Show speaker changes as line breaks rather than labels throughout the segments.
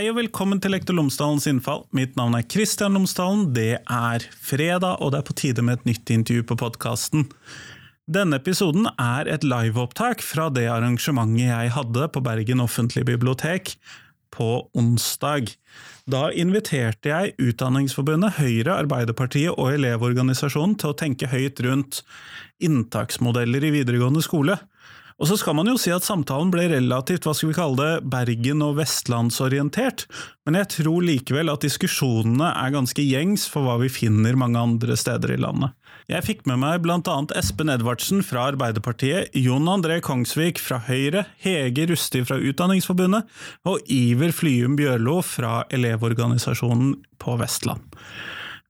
Hei og velkommen til Lektor Lomsdalens innfall. Mitt navn er Kristian Lomsdalen. Det er fredag, og det er på tide med et nytt intervju på podkasten. Denne episoden er et liveopptak fra det arrangementet jeg hadde på Bergen offentlige bibliotek på onsdag. Da inviterte jeg Utdanningsforbundet, Høyre, Arbeiderpartiet og Elevorganisasjonen til å tenke høyt rundt inntaksmodeller i videregående skole. Og så skal man jo si at samtalen ble relativt hva skal vi kalle det, Bergen- og vestlandsorientert, men jeg tror likevel at diskusjonene er ganske gjengs for hva vi finner mange andre steder i landet. Jeg fikk med meg blant annet Espen Edvardsen fra Arbeiderpartiet, Jon André Kongsvik fra Høyre, Hege Rusti fra Utdanningsforbundet og Iver Flyum Bjørlo fra Elevorganisasjonen på Vestland.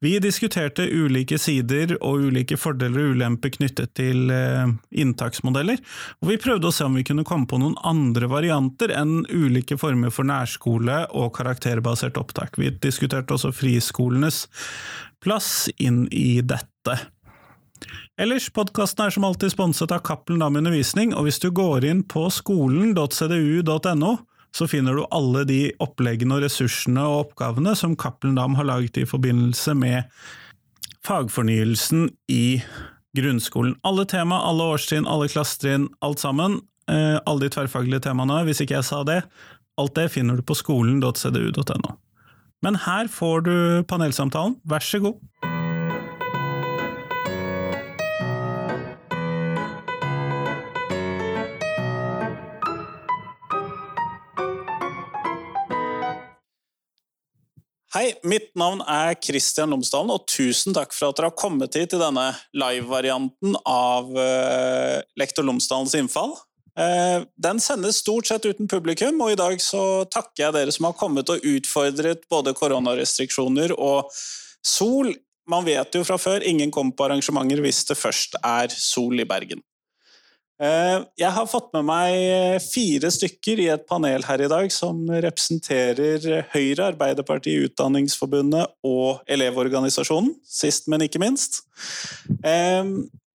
Vi diskuterte ulike sider og ulike fordeler og ulemper knyttet til eh, inntaksmodeller, og vi prøvde å se om vi kunne komme på noen andre varianter enn ulike former for nærskole og karakterbasert opptak. Vi diskuterte også friskolenes plass inn i dette. Ellers, podkasten er som alltid sponset av Cappelen Dam Undervisning, og hvis du går inn på skolen.cdu.no, så finner du alle de oppleggene og ressursene og oppgavene som Cappelen Dam har laget i forbindelse med fagfornyelsen i grunnskolen. Alle tema, alle årstrinn, alle klassetrinn, alt sammen. Eh, alle de tverrfaglige temaene, hvis ikke jeg sa det. Alt det finner du på skolen.cdu.no. Men her får du panelsamtalen, vær så god. Hei, mitt navn er Kristian Lomsdalen, og tusen takk for at dere har kommet hit til denne live-varianten av uh, Lektor Lomsdalens innfall. Uh, den sendes stort sett uten publikum, og i dag så takker jeg dere som har kommet og utfordret både koronarestriksjoner og sol. Man vet jo fra før, ingen kommer på arrangementer hvis det først er sol i Bergen. Eh, jeg har fått med meg fire stykker i et panel her i dag som representerer Høyre, Arbeiderpartiet, Utdanningsforbundet og Elevorganisasjonen, sist, men ikke minst. Eh,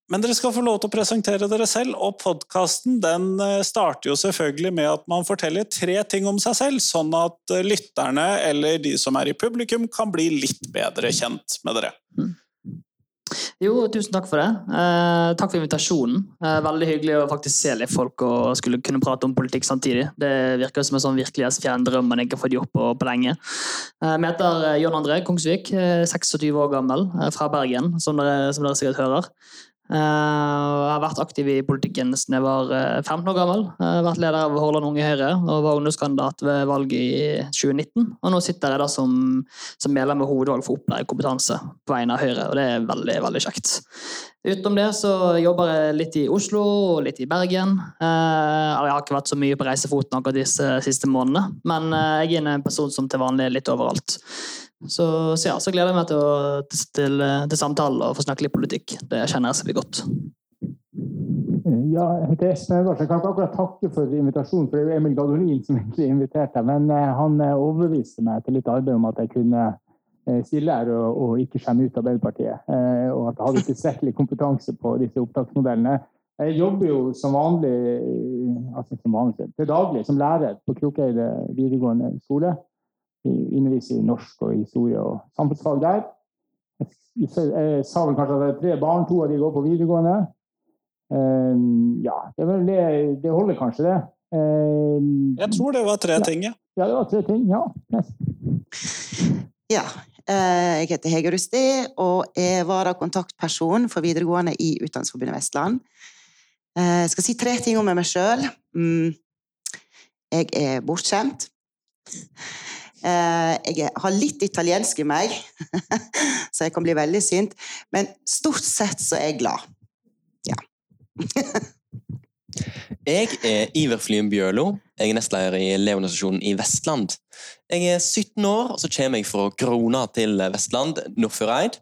men dere skal få lov til å presentere dere selv, og podkasten eh, starter jo selvfølgelig med at man forteller tre ting om seg selv, sånn at lytterne eller de som er i publikum, kan bli litt bedre kjent med dere.
Jo, tusen takk for det. Eh, takk for invitasjonen. Eh, veldig hyggelig å faktisk se litt folk og skulle kunne prate om politikk samtidig. Det virker som en sånn virkelighetsfjern drøm man ikke har fått gjort på, på lenge. Eh, jeg heter eh, John André Kongsvik, 26 eh, år gammel, eh, fra Bergen, som dere, som dere sikkert hører. Eh, jeg har vært aktiv i politikken siden jeg var 15 eh, år gammel. Jeg har vært leder av Hordaland Unge Høyre og var ungdomskandidat ved valget i 2019. Og nå sitter jeg da som, som medlem av hovedvalg for opplæring og kompetanse på vegne av Høyre, og det er veldig veldig kjekt. Utenom det så jobber jeg litt i Oslo og litt i Bergen. Eh, jeg har ikke vært så mye på reisefoten akkurat disse siste månedene, men jeg er en person som til vanlig er litt overalt. Så, så, ja, så gleder jeg meg til, å, til, til samtale og få snakke litt politikk. Det kjenner jeg blir godt.
Ja, heter Espen. Jeg kan ikke akkurat takke for invitasjonen, for det er jo Emil Gadolin som egentlig inviterte. Men eh, han eh, overbeviste meg til litt arbeid om at jeg kunne eh, stille her og, og ikke skjemme ut Arbeiderpartiet. Og at jeg hadde tilstrekkelig kompetanse på disse opptaksmodellene. Jeg jobber jo som vanlig, altså som vanlig til daglig som lærer på Krokeide videregående skole underviser i norsk og historie og samfunnsfag der. Jeg, sa vel kanskje at det er tre barn, to av de går på videregående. Uh, ja, det, det, det, holder kanskje, det.
Uh, jeg tror det var tre ting, ja.
Ja, det var tre ting, ja.
Ja. Uh, jeg heter Hege Rusti og er varakontaktperson for videregående i Utdanningsforbundet Vestland. Jeg skal si tre ting om meg sjøl. Mm. Jeg er bortskjemt. Eh, jeg har litt italiensk i meg, så jeg kan bli veldig sint. Men stort sett så er jeg glad. Ja.
jeg er Iver Flyen Bjørlo. Jeg er nestleder i Leonisasjonen i Vestland. Jeg er 17 år, og så kommer jeg fra Krona til Vestland, Nordfjordeid.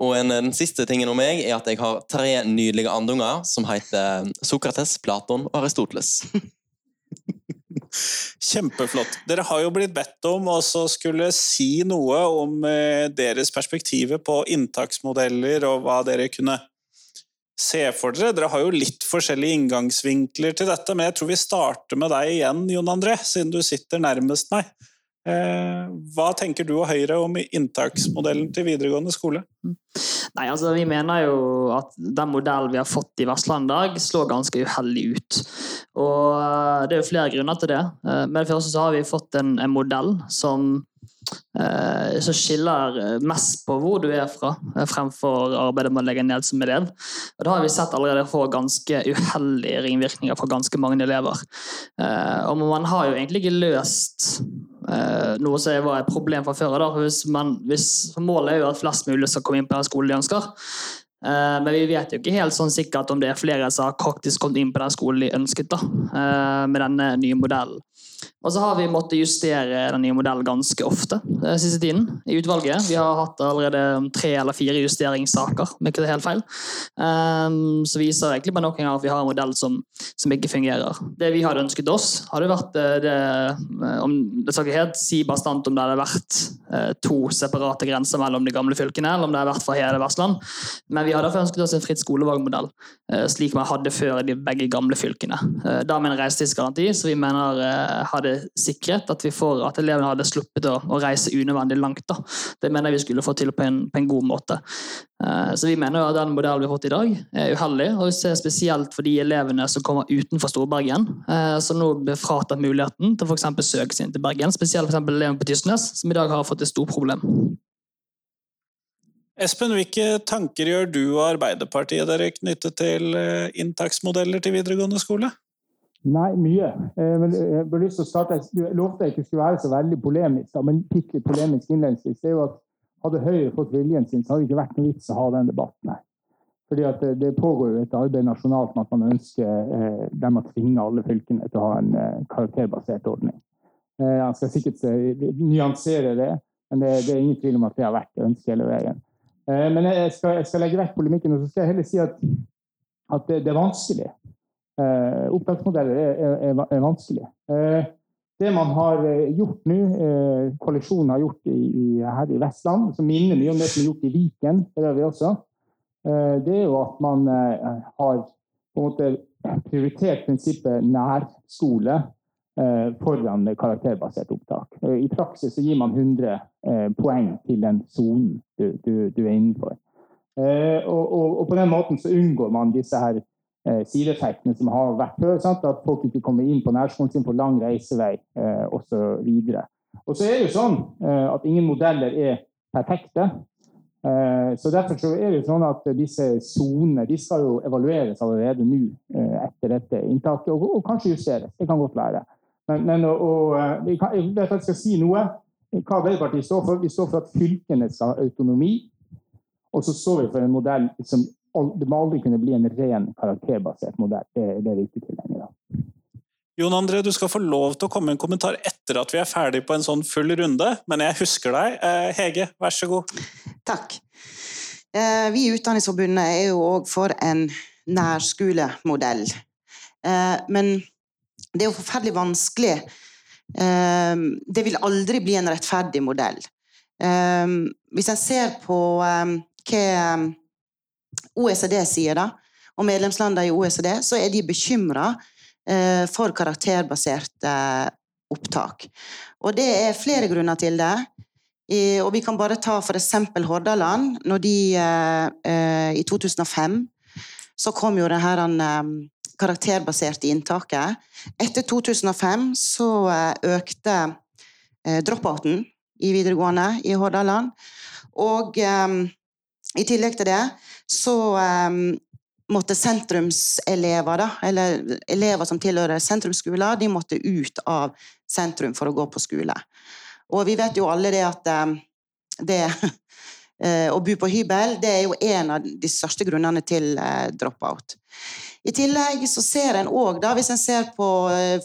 Og en, den siste tingen om meg er at jeg har tre nydelige andunger som heter Sokrates, Platon og Aristoteles.
Kjempeflott. Dere har jo blitt bedt om å skulle si noe om eh, deres perspektiver på inntaksmodeller og hva dere kunne se for dere. Dere har jo litt forskjellige inngangsvinkler til dette, men jeg tror vi starter med deg igjen, Jon André, siden du sitter nærmest meg. Eh, hva tenker du og Høyre om inntaksmodellen til videregående skole?
Nei, altså Vi mener jo at den modellen vi har fått i Vestland i dag, slår ganske uheldig ut. Og eh, Det er jo flere grunner til det. Med men for første så har vi fått en, en modell som eh, som skiller mest på hvor du er fra, fremfor arbeidet med å legge ned som elev. Og Det har vi sett allerede få ganske uheldige ringvirkninger for ganske mange elever. Og man har jo egentlig ikke løst Eh, noe som var et problem fra før. Hvis, målet er jo at flest mulig skal komme inn på den skolen de ønsker. Eh, men vi vet jo ikke helt sånn sikkert om det er flere som har faktisk kommet inn på den skolen de ønsket da, eh, med denne nye modellen. Og så har vi måttet justere den nye modellen ganske ofte den eh, siste tiden i utvalget. Vi har hatt allerede tre eller fire justeringssaker, om ikke det er helt feil. Um, så viser egentlig bare noen gang at vi har en modell som, som ikke fungerer. Det vi hadde ønsket oss, hadde vært eh, det, eh, om, Det skal ikke helt si bastant om det hadde vært to separate grenser mellom de gamle fylkene, eller om det hadde vært for hele Vestland, men vi hadde ønsket oss en fritt skolevalgmodell, slik man hadde før i de begge gamle fylkene. Da med en reisetidsgaranti, så vi mener hadde sikret at, vi får, at elevene hadde sluppet å, å reise unødvendig langt. Da. Det mener jeg vi skulle få til på en, på en god måte. Uh, så vi mener at den modellen vi har fått i dag, er uheldig. Og vi ser spesielt for de elevene som kommer utenfor Storbergen, uh, som nå blir fratatt muligheten til f.eks. søke seg inn til Bergen. Spesielt for elevene på Tysnes, som i dag har fått et stort problem.
Espen, hvilke tanker gjør du og Arbeiderpartiet dere knyttet til eh, inntaksmodeller til videregående skole?
Nei, mye. Eh, men eh, jeg har lyst til å starte, jeg lovte jeg ikke skulle være så veldig polemisk, da, men litt polemisk innledningsvis. er jo at Hadde Høyre fått viljen sin, så hadde det ikke vært noe vits å ha den debatten her. Fordi at det, det pågår jo et arbeid nasjonalt med at man ønsker eh, der man tvinger alle fylkene til å ha en eh, karakterbasert ordning. Eh, jeg skal sikkert eh, nyansere det, men det, det, er ingen tvil om at det har vært ønsket hele veien. Eh, men jeg skal, jeg skal, legge vekk polemikken og så skal jeg heller si at, at det, det er vanskelig. Eh, opptaksmodeller er, er, er vanskelig. Eh, det man har eh, gjort nå, koalisjonen har gjort i, i, her i Vestland, som minner mye om det som er gjort i Viken for øvrig også, det er jo at man har på en måte prioritert prinsippet nærskole foran karakterbasert opptak. I praksis så gir man 100 poeng til den sonen du, du, du, er innenfor. Og, og, og, på den måten så unngår man disse her eh, sideeffektene som har vært før. Sant? At folk ikke kommer inn på nærskolen sin på lang reisevei eh, osv. Og så er det jo sånn eh, at ingen modeller er perfekte. Eh, så Derfor så er det jo sånn at disse sonene de skal jo evalueres allerede nå eh, etter dette inntaket, og, og, kanskje justeres. Det kan godt være. Men, men og, og, eh, jeg vet at jeg skal si noe hva Arbeiderpartiet står for. Vi står for at fylkene skal ha autonomi. Og så står vi for en modell som det må aldri kunne bli en ren karakterbasert modell. Det, det er vi ikke tilhengere av.
Jon André, du skal få lov til å komme med en kommentar etter at vi er ferdig på en sånn full runde, men jeg husker deg. Eh, Hege, vær så god.
Takk. Eh, vi i Utdanningsforbundet er jo òg for en nærskolemodell. Eh, men det er jo forferdelig vanskelig. Det vil aldri bli en rettferdig modell. Hvis en ser på hva OECD sier, da, og medlemslandene i OECD, så er de bekymra eh, for karakterbaserte eh, opptak. Og det er flere grunner til det. Og vi kan bare ta for eksempel Hordaland. Når de eh, I 2005 så kom jo det her karakterbaserte inntaket. Etter 2005 så økte dropouten i videregående i Hordaland. Og i tillegg til det så um, måtte sentrumselever, da, eller elever som tilhører sentrumsskoler, de måtte ut av sentrum for å gå på skole. Og vi vet jo alle det at um, det uh, å bo på hybel det er jo en av de største grunnene til dropout. I tillegg så ser en òg, hvis en ser på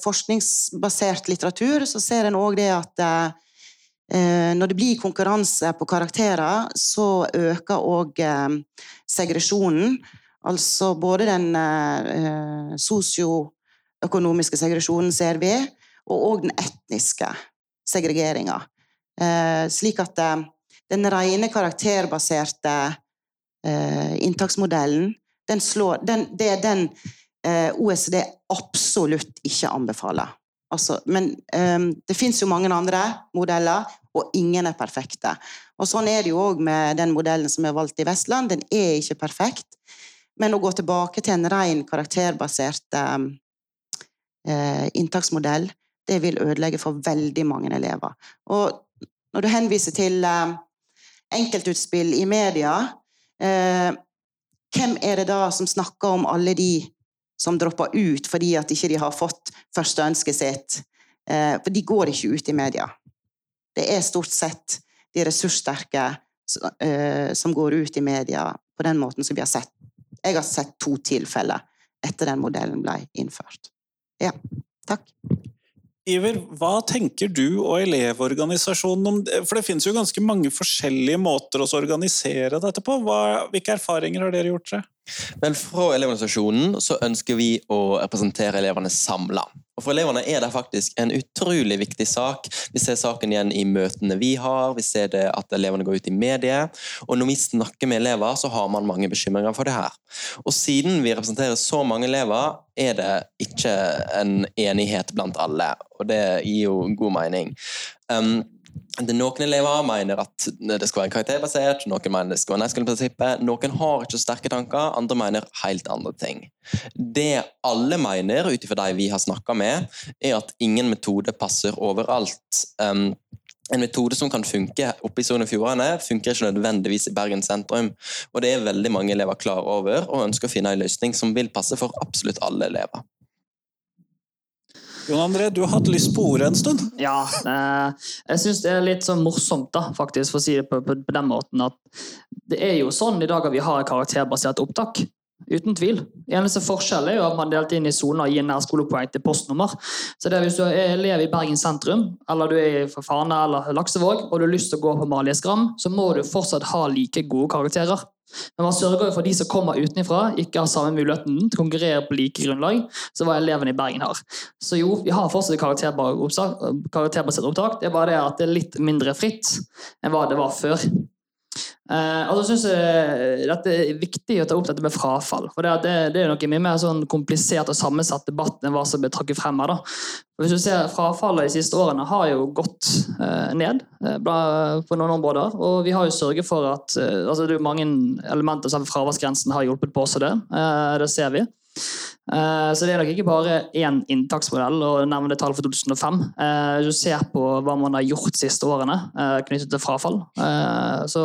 forskningsbasert litteratur, så ser en òg det at Eh, når det blir konkurranse på karakterer, så øker òg eh, segresjonen. Altså både den eh, sosioøkonomiske segresjonen, ser vi, og òg den etniske segregeringa. Slik at den rene karakterbaserte inntaksmodellen, den slår, den, det er den OECD absolutt ikke anbefaler. Altså, men um, det fins jo mange andre modeller, og ingen er perfekte. Og sånn er det jo òg med den modellen som er valgt i Vestland. Den er ikke perfekt. Men å gå tilbake til en ren karakterbasert um, uh, inntaksmodell, det vil ødelegge for veldig mange elever. Og når du henviser til uh, enkeltutspill i media, uh, hvem er det da som snakker om alle de som dropper ut fordi at ikke de har fått førsteønsket sitt. Eh, for de går ikke ut i media. Det er stort sett de ressurssterke eh, som går ut i media på den måten som vi har sett. Jeg har sett to tilfeller etter den modellen ble innført. Ja, takk.
Iver, hva tenker du og Elevorganisasjonen om det? For det finnes jo ganske mange forskjellige måter å organisere dette på. Hva, hvilke erfaringer har dere gjort seg?
Vel, Fra Elevorganisasjonen så ønsker vi å representere elevene samla. Og For elevene er det faktisk en utrolig viktig sak. Vi ser saken igjen i møtene vi har, vi ser det at elevene går ut i mediet. Og når vi snakker med elever, så har man mange bekymringer for det her. Og siden vi representerer så mange elever, er det ikke en enighet blant alle. Og det gir jo god mening. Um, noen elever mener at det skal være karakterbasert, noen mener det skal være nærskoleprinsippet. Noen har ikke sterke tanker, andre mener helt andre ting. Det alle mener, ut ifra de vi har snakka med, er at ingen metode passer overalt. Um, en metode som kan funke oppe i Sogn og Fjordane, funker ikke nødvendigvis i Bergen sentrum. Og det er veldig mange elever klar over, og ønsker å finne en løsning som vil passe for absolutt alle elever.
Jon André, du har hatt lyst på ordet en stund?
Ja. Eh, jeg syns det er litt sånn morsomt, da, faktisk, for å si det på, på, på, den måten, at det er jo sånn i dag at vi har karakterbasert opptak. Uten tvil. Eneste forskjell er jo at man delte inn i soner og gir nærskolepoeng til postnummer. Så det er Hvis du er elev i Bergen sentrum, eller du er i Fana eller Laksevåg, og du har lyst til å gå på Malies Gram, så må du fortsatt ha like gode karakterer. Men man sørger jo for de som kommer utenfra, ikke har samme muligheten til å konkurrere på like grunnlag som hva elevene i Bergen har. Så jo, vi har fortsatt karakterbasert opptak, det er bare det at det er litt mindre fritt enn hva det var før. Uh, og så synes jeg Det er viktig å ta opp dette med frafall. for Det, det, det er noe mye mer sånn komplisert og sammensatt debatt enn hva som blir trukket frem her. Hvis du ser Frafallet de siste årene har jo gått uh, ned uh, på noen områder. Og vi har jo sørget for at altså Det er jo mange elementer som fraværsgrensen har hjulpet på også det. det ser vi. Eh, så det er nok ikke bare én inntaksmodell og nevne tall for 2005. Hvis du ser på hva man har gjort de siste årene eh, knyttet til frafall, så,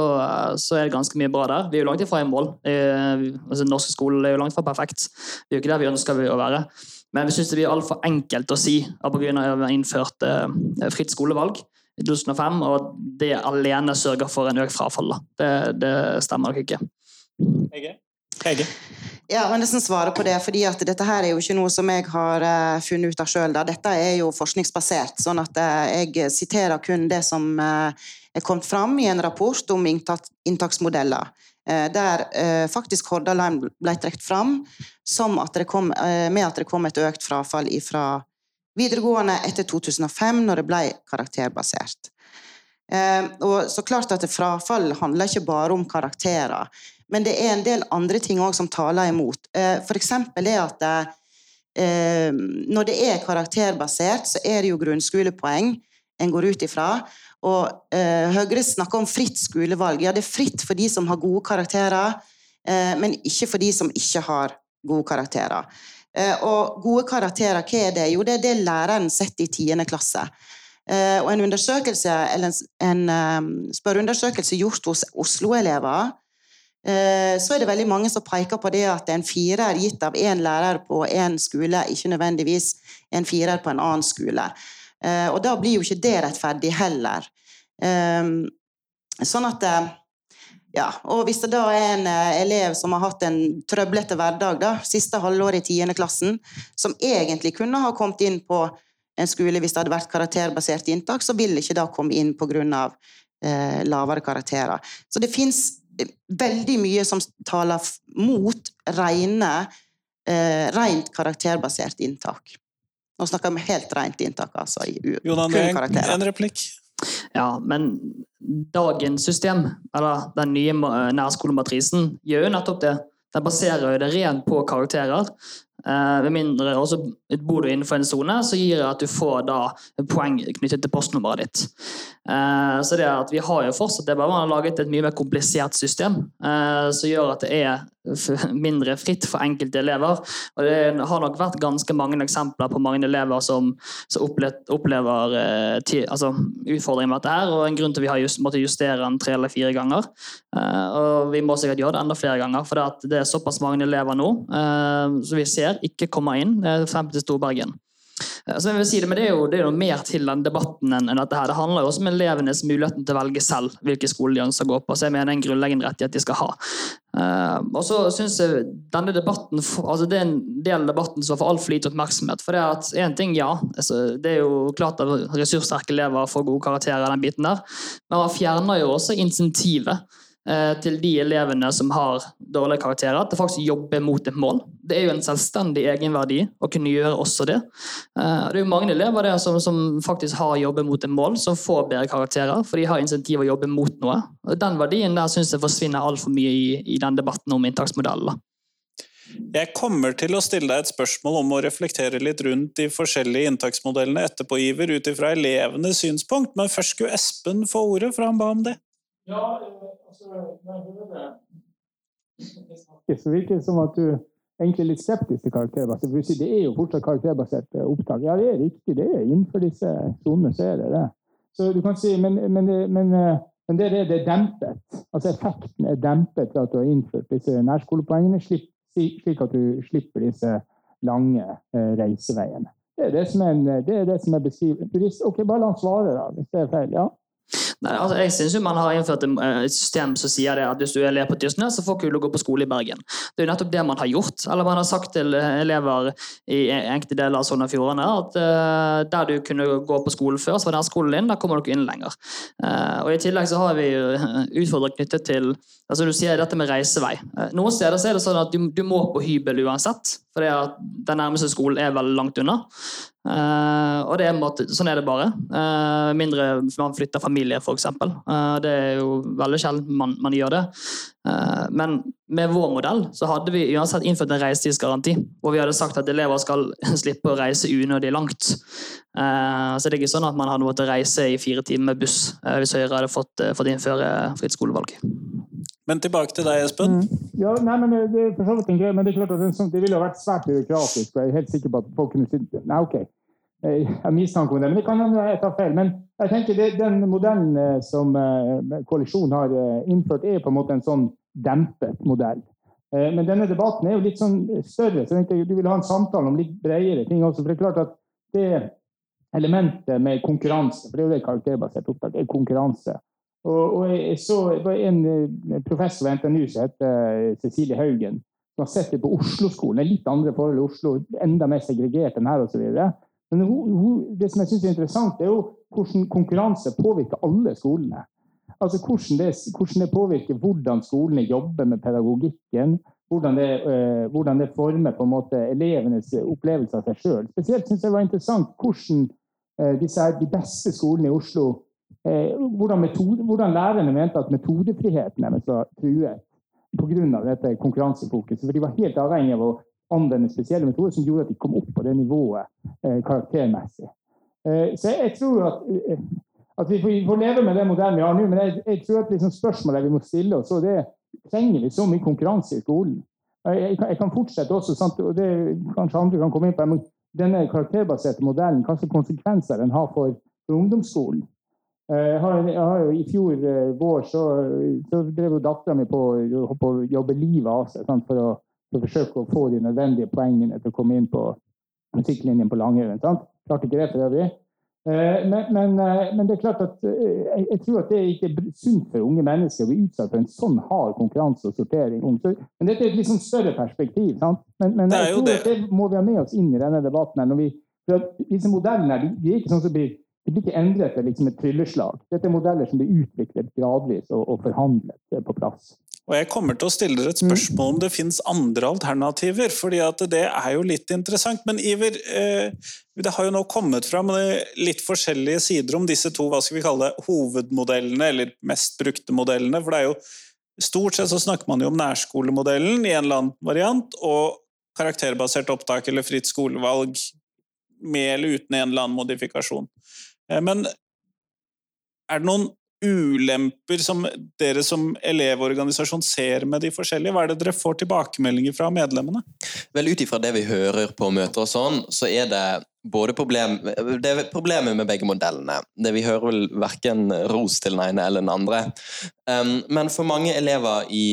er det ganske mye bra der. Vi er jo langt ifra i mål. Altså, norske skolen er jo langt fra perfekt. Vi er jo ikke der vi ønsker å være. Men vi syns det blir altfor enkelt å si at pga. at vi har innført fritt skolevalg i 2005, og det alene sørger for en økt frafall. Det, det stemmer nok ikke.
Hege? Hege?
Ja, men nesten svare på det, fordi at dette her er jo ikke noe som jeg har uh, funnet ut av sjøl. Dette er jo forskningsbasert, sånn at uh, jeg siterer kun det som uh, er kommet fram i en rapport om inntaksmodeller. Der faktisk Hordaland ble trukket fram at kom, med at det kom et økt frafall fra videregående etter 2005, når det ble karakterbasert. Og så klart at Frafall handler ikke bare om karakterer. Men det er en del andre ting òg som taler imot. Eh, F.eks. det at eh, når det er karakterbasert, så er det jo grunnskolepoeng en går ut ifra. Og eh, Høyre snakker om fritt skolevalg. Ja, det er fritt for de som har gode karakterer, men ikke for de som ikke har gode karakterer. Og gode karakterer, hva er det? Jo, det er det læreren setter i tiende klasse. Og en undersøkelse, eller en, spørreundersøkelse gjort hos Oslo-elever Eh, så er det veldig mange som peker på det at en firer gitt av én lærer på én skole, ikke nødvendigvis en firer på en annen skole. Eh, og da blir jo ikke det rettferdig heller. Eh, sånn at ja, og hvis det da er en elev som har hatt en trøblete hverdag da, siste halvår i tiende klassen, som egentlig kunne ha kommet inn på en skole hvis det hadde vært karakterbasert inntak, så vil ikke da komme inn pga. Eh, lavere karakterer. Så det fins veldig mye som taler mot rene, eh, rent karakterbasert inntak. Nå snakker vi om helt rent inntak, altså. I,
kun karakterer. en replikk?
Ja, men dagens system, eller den nye nærskolematrisen, gjør jo nettopp det. Den baserer jo det rent på karakterer. Eh, med mindre også bor du innenfor en sone, så gir det at du får da poeng knyttet til postnummeret ditt. Eh, så det at vi har jo fortsatt det er bare man har laget et mye mer komplisert system eh, som gjør at det er mindre fritt for enkelte elever. Og det har nok vært ganske mange eksempler på mange elever som, som opplever altså, utfordringer med dette her, og en grunn til at vi har just, måttet justere den tre eller fire ganger. Og vi må sikkert gjøre det enda flere ganger, for det, er såpass mange elever nå så vi ser ikke kommer inn eh, frem til Storbergen. Så jeg vil si det, men det er, jo, det er jo mer til den debatten enn dette. her. Det handler jo også om elevenes muligheten til å velge selv hvilke skoler de ønsker å gå på. så jeg mener en grunnleggende rettighet de skal ha. Uh, og så synes jeg denne debatten, altså Det er en del av debatten som får altfor lite oppmerksomhet. for Det er at en ting, ja, altså, det er jo klart at ressurssterke elever får gode karakterer, den biten der, men man fjerner jo også insentivet Eh, til de elevene som har dårlige karakterer, til faktisk jobber jobbe mot et mål. Det er jo en selvstendig egenverdi å kunne gjøre også det. Eh, det er jo mange elever der som, som faktisk har jobbet mot et mål, som får bedre karakterer, for de har insentiv å jobbe mot noe. Den verdien der syns jeg forsvinner altfor mye i, i den debatten om inntaksmodellen.
Jeg kommer til å stille deg et spørsmål om å reflektere litt rundt de forskjellige inntaksmodellene etterpå, Iver, ut ifra elevenes synspunkt, men først skulle Espen få ordet, for han ba om det. Ja,
det virker som at du egentlig er litt skeptisk til karakterbasert. Det er jo fortsatt karakterbasert eh, opptak. Ja, det er riktig. Det er innenfor disse sonene så er det det. Så du kan si, Men, men, men, eh, men det, er det dempet. Altså Effekten er dempet ved at du har innført disse nærskolepoengene, slik at du slipper disse lange eh, reiseveiene. Det er det som er, det er, det som er beskrivet. Ok, bare la han svare, da, hvis det er feil. ja.
Nei, altså, jeg syns man har innført eh, et system som sier at hvis du er elev på Tysnes, så får du ikke gå på skole i Bergen. Det er jo nettopp det man har gjort. Eller man har sagt til elever i enkelte deler av Sogn og Fjordane at uh, der du kunne gå på skole før, så var nærskolen din, der kommer du ikke inn lenger. Uh, og I tillegg så har vi utfordringer knyttet til altså Du sier dette med reisevei. Uh, noen steder så er det sånn at du, du må på hybel uansett, for den nærmeste skolen er veldig langt unna. Uh, og det er måte, sånn er det bare. Uh, mindre man flytter familie, f.eks. Uh, det er jo veldig sjelden man, man gjør det. Uh, men med vår modell så hadde vi uansett innført en reisetidsgaranti, hvor vi hadde sagt at elever skal slippe å reise unødig langt. Uh, så det er ikke sånn at man hadde måttet reise i fire timer med buss hvis Høyre hadde fått, fått innføre fritt skolevalg.
Men tilbake til deg, Espen. Mm.
Ja, nei, men Det er for så vidt en greie, men det er klart at det, sånn, det ville vært svært byråkratisk. og Jeg er helt sikker på at folk kunne si nei, ok, har mistanke om det, men det kan hende jeg tar feil. Men jeg tenker det, den modellen eh, som eh, koalisjonen har eh, innført, er på en måte en sånn dempet modell. Men denne debatten er jo litt sånn større, så jeg tenkte du vil ha en samtale om litt bredere ting også. For det er klart at det elementet med konkurranse, for det er jo det karakterbasert opptak, er konkurranse. Og, og jeg så en professor ved NTNU som heter Cecilie Haugen, som har sett det på Oslo-skolen. Litt andre forhold i Oslo, enda mer segregert enn her osv. Men det som jeg syns er interessant, er jo hvordan konkurranse påvirker alle skolene. Altså hvordan det, hvordan det påvirker hvordan skolene jobber med pedagogikken. Hvordan det, uh, hvordan det former på en måte elevenes opplevelse av seg sjøl. Spesielt syns jeg det var interessant hvordan uh, disse, de beste skolene i Oslo uh, hvordan, metode, hvordan, lærerne mente at metodefriheten deres var truet pga. dette konkurransefokuset. For de var helt avhengig av å anvende spesielle metoder som gjorde at de kom opp på det nivået eh, karaktermessig. Eh, så jeg, jeg, tror at, eh, at vi, får, leve med den modellen vi har nå, men jeg, jeg tror at liksom spørsmålet vi må stille oss, og det trenger vi så mye konkurranse i skolen. Jeg, jeg, kan fortsette også, sant? og det kanskje andre kan komme inn på, men denne karakterbaserte modellen, hvilke konsekvenser den har for, for ungdomsskolen. Eh, jeg har, jeg har, jo I fjor eh, vår så, så drev dattera mi på, å jobbe livet av seg for å for å forsøke å få de nødvendige poengene til å komme inn på musikklinjen på Langøyen. Klarte ikke det for øvrig. Eh, men, men, eh, men, det er klart at eh, jeg tror at det ikke er sunt for unge mennesker å bli utsatt for en sånn hard konkurranse og sortering. Men dette er et litt sånn større perspektiv. Sant? Men, men jeg tror at det må vi ha med oss inn i denne debatten. Når vi, for disse modellene de, de er ikke sånn som blir de blir ikke endret til liksom et trylleslag. Dette er modeller som blir utviklet gradvis og, og forhandlet på plass.
Og jeg kommer til å stille dere et spørsmål om det finnes andre alternativer, fordi at det er jo litt interessant. Men Iver, eh, det har jo nå kommet fram litt forskjellige sider om disse to hva skal vi kalle det, hovedmodellene, eller mest brukte modellene. For det er jo Stort sett så snakker man jo om nærskolemodellen i en eller annen variant, og karakterbasert opptak eller fritt skolevalg med eller uten en eller annen modifikasjon. Eh, men er det noen ulemper som dere som elevorganisasjon ser med de forskjellige? Hva er det dere får tilbakemeldinger fra medlemmene?
Vel, Ut ifra det vi hører på møter og sånn, så er det både problem, det er problemet med begge modellene. Det Vi hører vel verken ros til den ene eller den andre. Men for mange elever i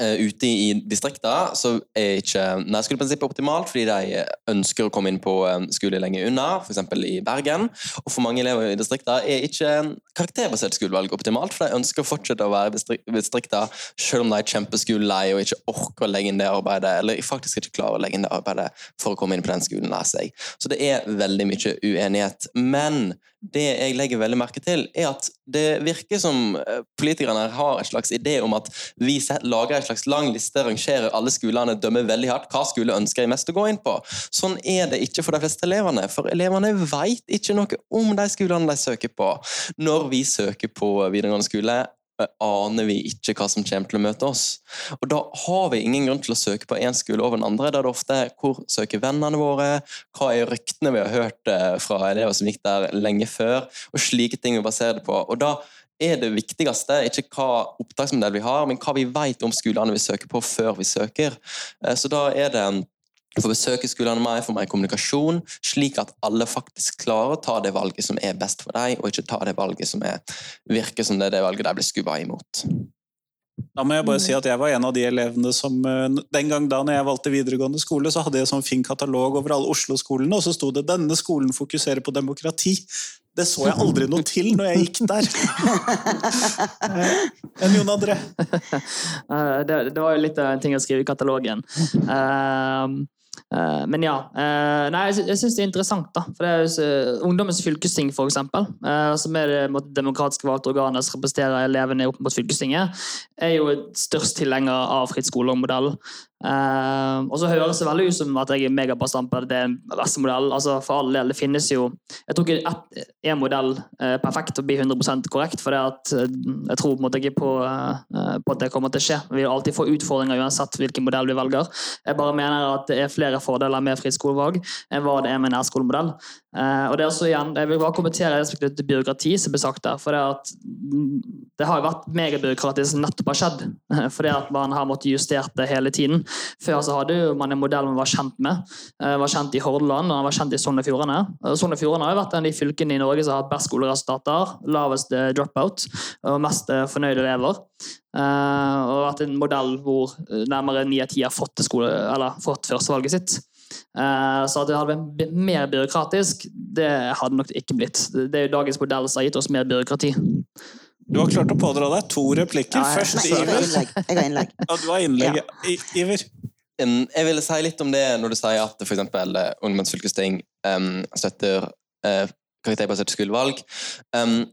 Uh, ute i distrikta så er ikke nærskoleprinsippet optimalt, fordi de ønsker å komme inn på skole lenger unna, f.eks. i Bergen. Og for mange elever i distrikta er ikke karakterbasert skolevalg optimalt, for de ønsker å fortsette å være i distriktene selv om de er kjempeskolelei og ikke orker å legge inn det arbeidet, eller faktisk ikke klarer å legge inn det arbeidet for å komme inn på den skolen der seg. Så det er veldig mye uenighet. Men det jeg legger veldig merke til, er at det virker som eh, politikerne har en slags idé om at vi lager en slags lang liste, rangerer alle skolene, dømmer veldig hardt hva skole ønsker jeg mest å gå inn på. Sånn er det ikke for de fleste elevene, for elevene vet ikke noe om de skolene de søker på. Når vi søker på videregående skole, aner vi ikke hva som kommer til å møte oss. Og Da har vi ingen grunn til å søke på én skole over den andre. Da er det ofte hvor søker vennene våre, hva er ryktene vi har hørt eh, fra elever som gikk der lenge før, og slike ting vi baserer det på. Og da er det viktigste ikke hva opptaksmodell vi har, men hva vi vet om skolene vi søker på før vi søker. Eh, så da er det få besøke skolene mer, få mer kommunikasjon, slik at alle faktisk klarer å ta det valget som er best for deg, og ikke ta det valget som er, virker som det er det valget de blir skubba imot.
Da må jeg bare si at jeg var en av de elevene som eh, Den gang da når jeg valgte videregående skole, så hadde jeg sånn fin katalog over alle Oslo-skolene, og så sto det 'Denne skolen fokuserer på demokrati'. Det så jeg aldri noe til når jeg gikk der. Eh, enn Jon André?
Eh, det, det, var jo litt av en ting å skrive i katalogen. Uh, men ja. Uh, nei, jeg, syns det er interessant. da. For det er jo uh, Ungdommens fylkesting, for eksempel, som er det demokratisk valgte organet som representerer elevene opp mot fylkestinget, er jo størst tilhenger av fritt skolemodell. Uh, og så høres det veldig ut som at jeg er megabastant på det er beste modell. Altså, for all del, det finnes jo Jeg tror ikke én modell er perfekt og blir 100 korrekt, for det at, jeg tror på en måte ikke på, uh, på, at det kommer til å skje. Vi vil alltid få utfordringer uansett hvilken modell vi velger. Jeg bare mener at det er flere fordeler med fritt skolevalg enn hva det er med nærskolemodell. Uh, og det er også igjen, Jeg vil bare kommentere til byråkrati som ble sagt der. for Det at det har jo vært megabyråkratisk nettopp har skjedd. fordi at man har måttet justert det hele tiden. Før så hadde man en modell man var kjent med. Uh, var kjent i Hordaland og var kjent i Sogn og Fjordane. Sogn og Fjordane har jo vært en av de fylkene i Norge som har hatt best skoleresultater, lavest dropout og mest fornøyde elever. Og vært en modell hvor nærmere ni av ti har fått, skole, fått førstevalget sitt. Eh, så at det hadde vært mer byråkratisk, det hadde nok ikke blitt. Det er jo dagens modell som har gitt oss mer byråkrati.
Du har klart å pådra deg to replikker. Ja, Først
nei, Iver. Jeg har innlegg.
Ja, du har innlegg. Ja. Iver?
Jeg ville si litt om det når du sier at f.eks. ungdomsfylkesting um, støtter uh, karakterbasert skolevalg. Um,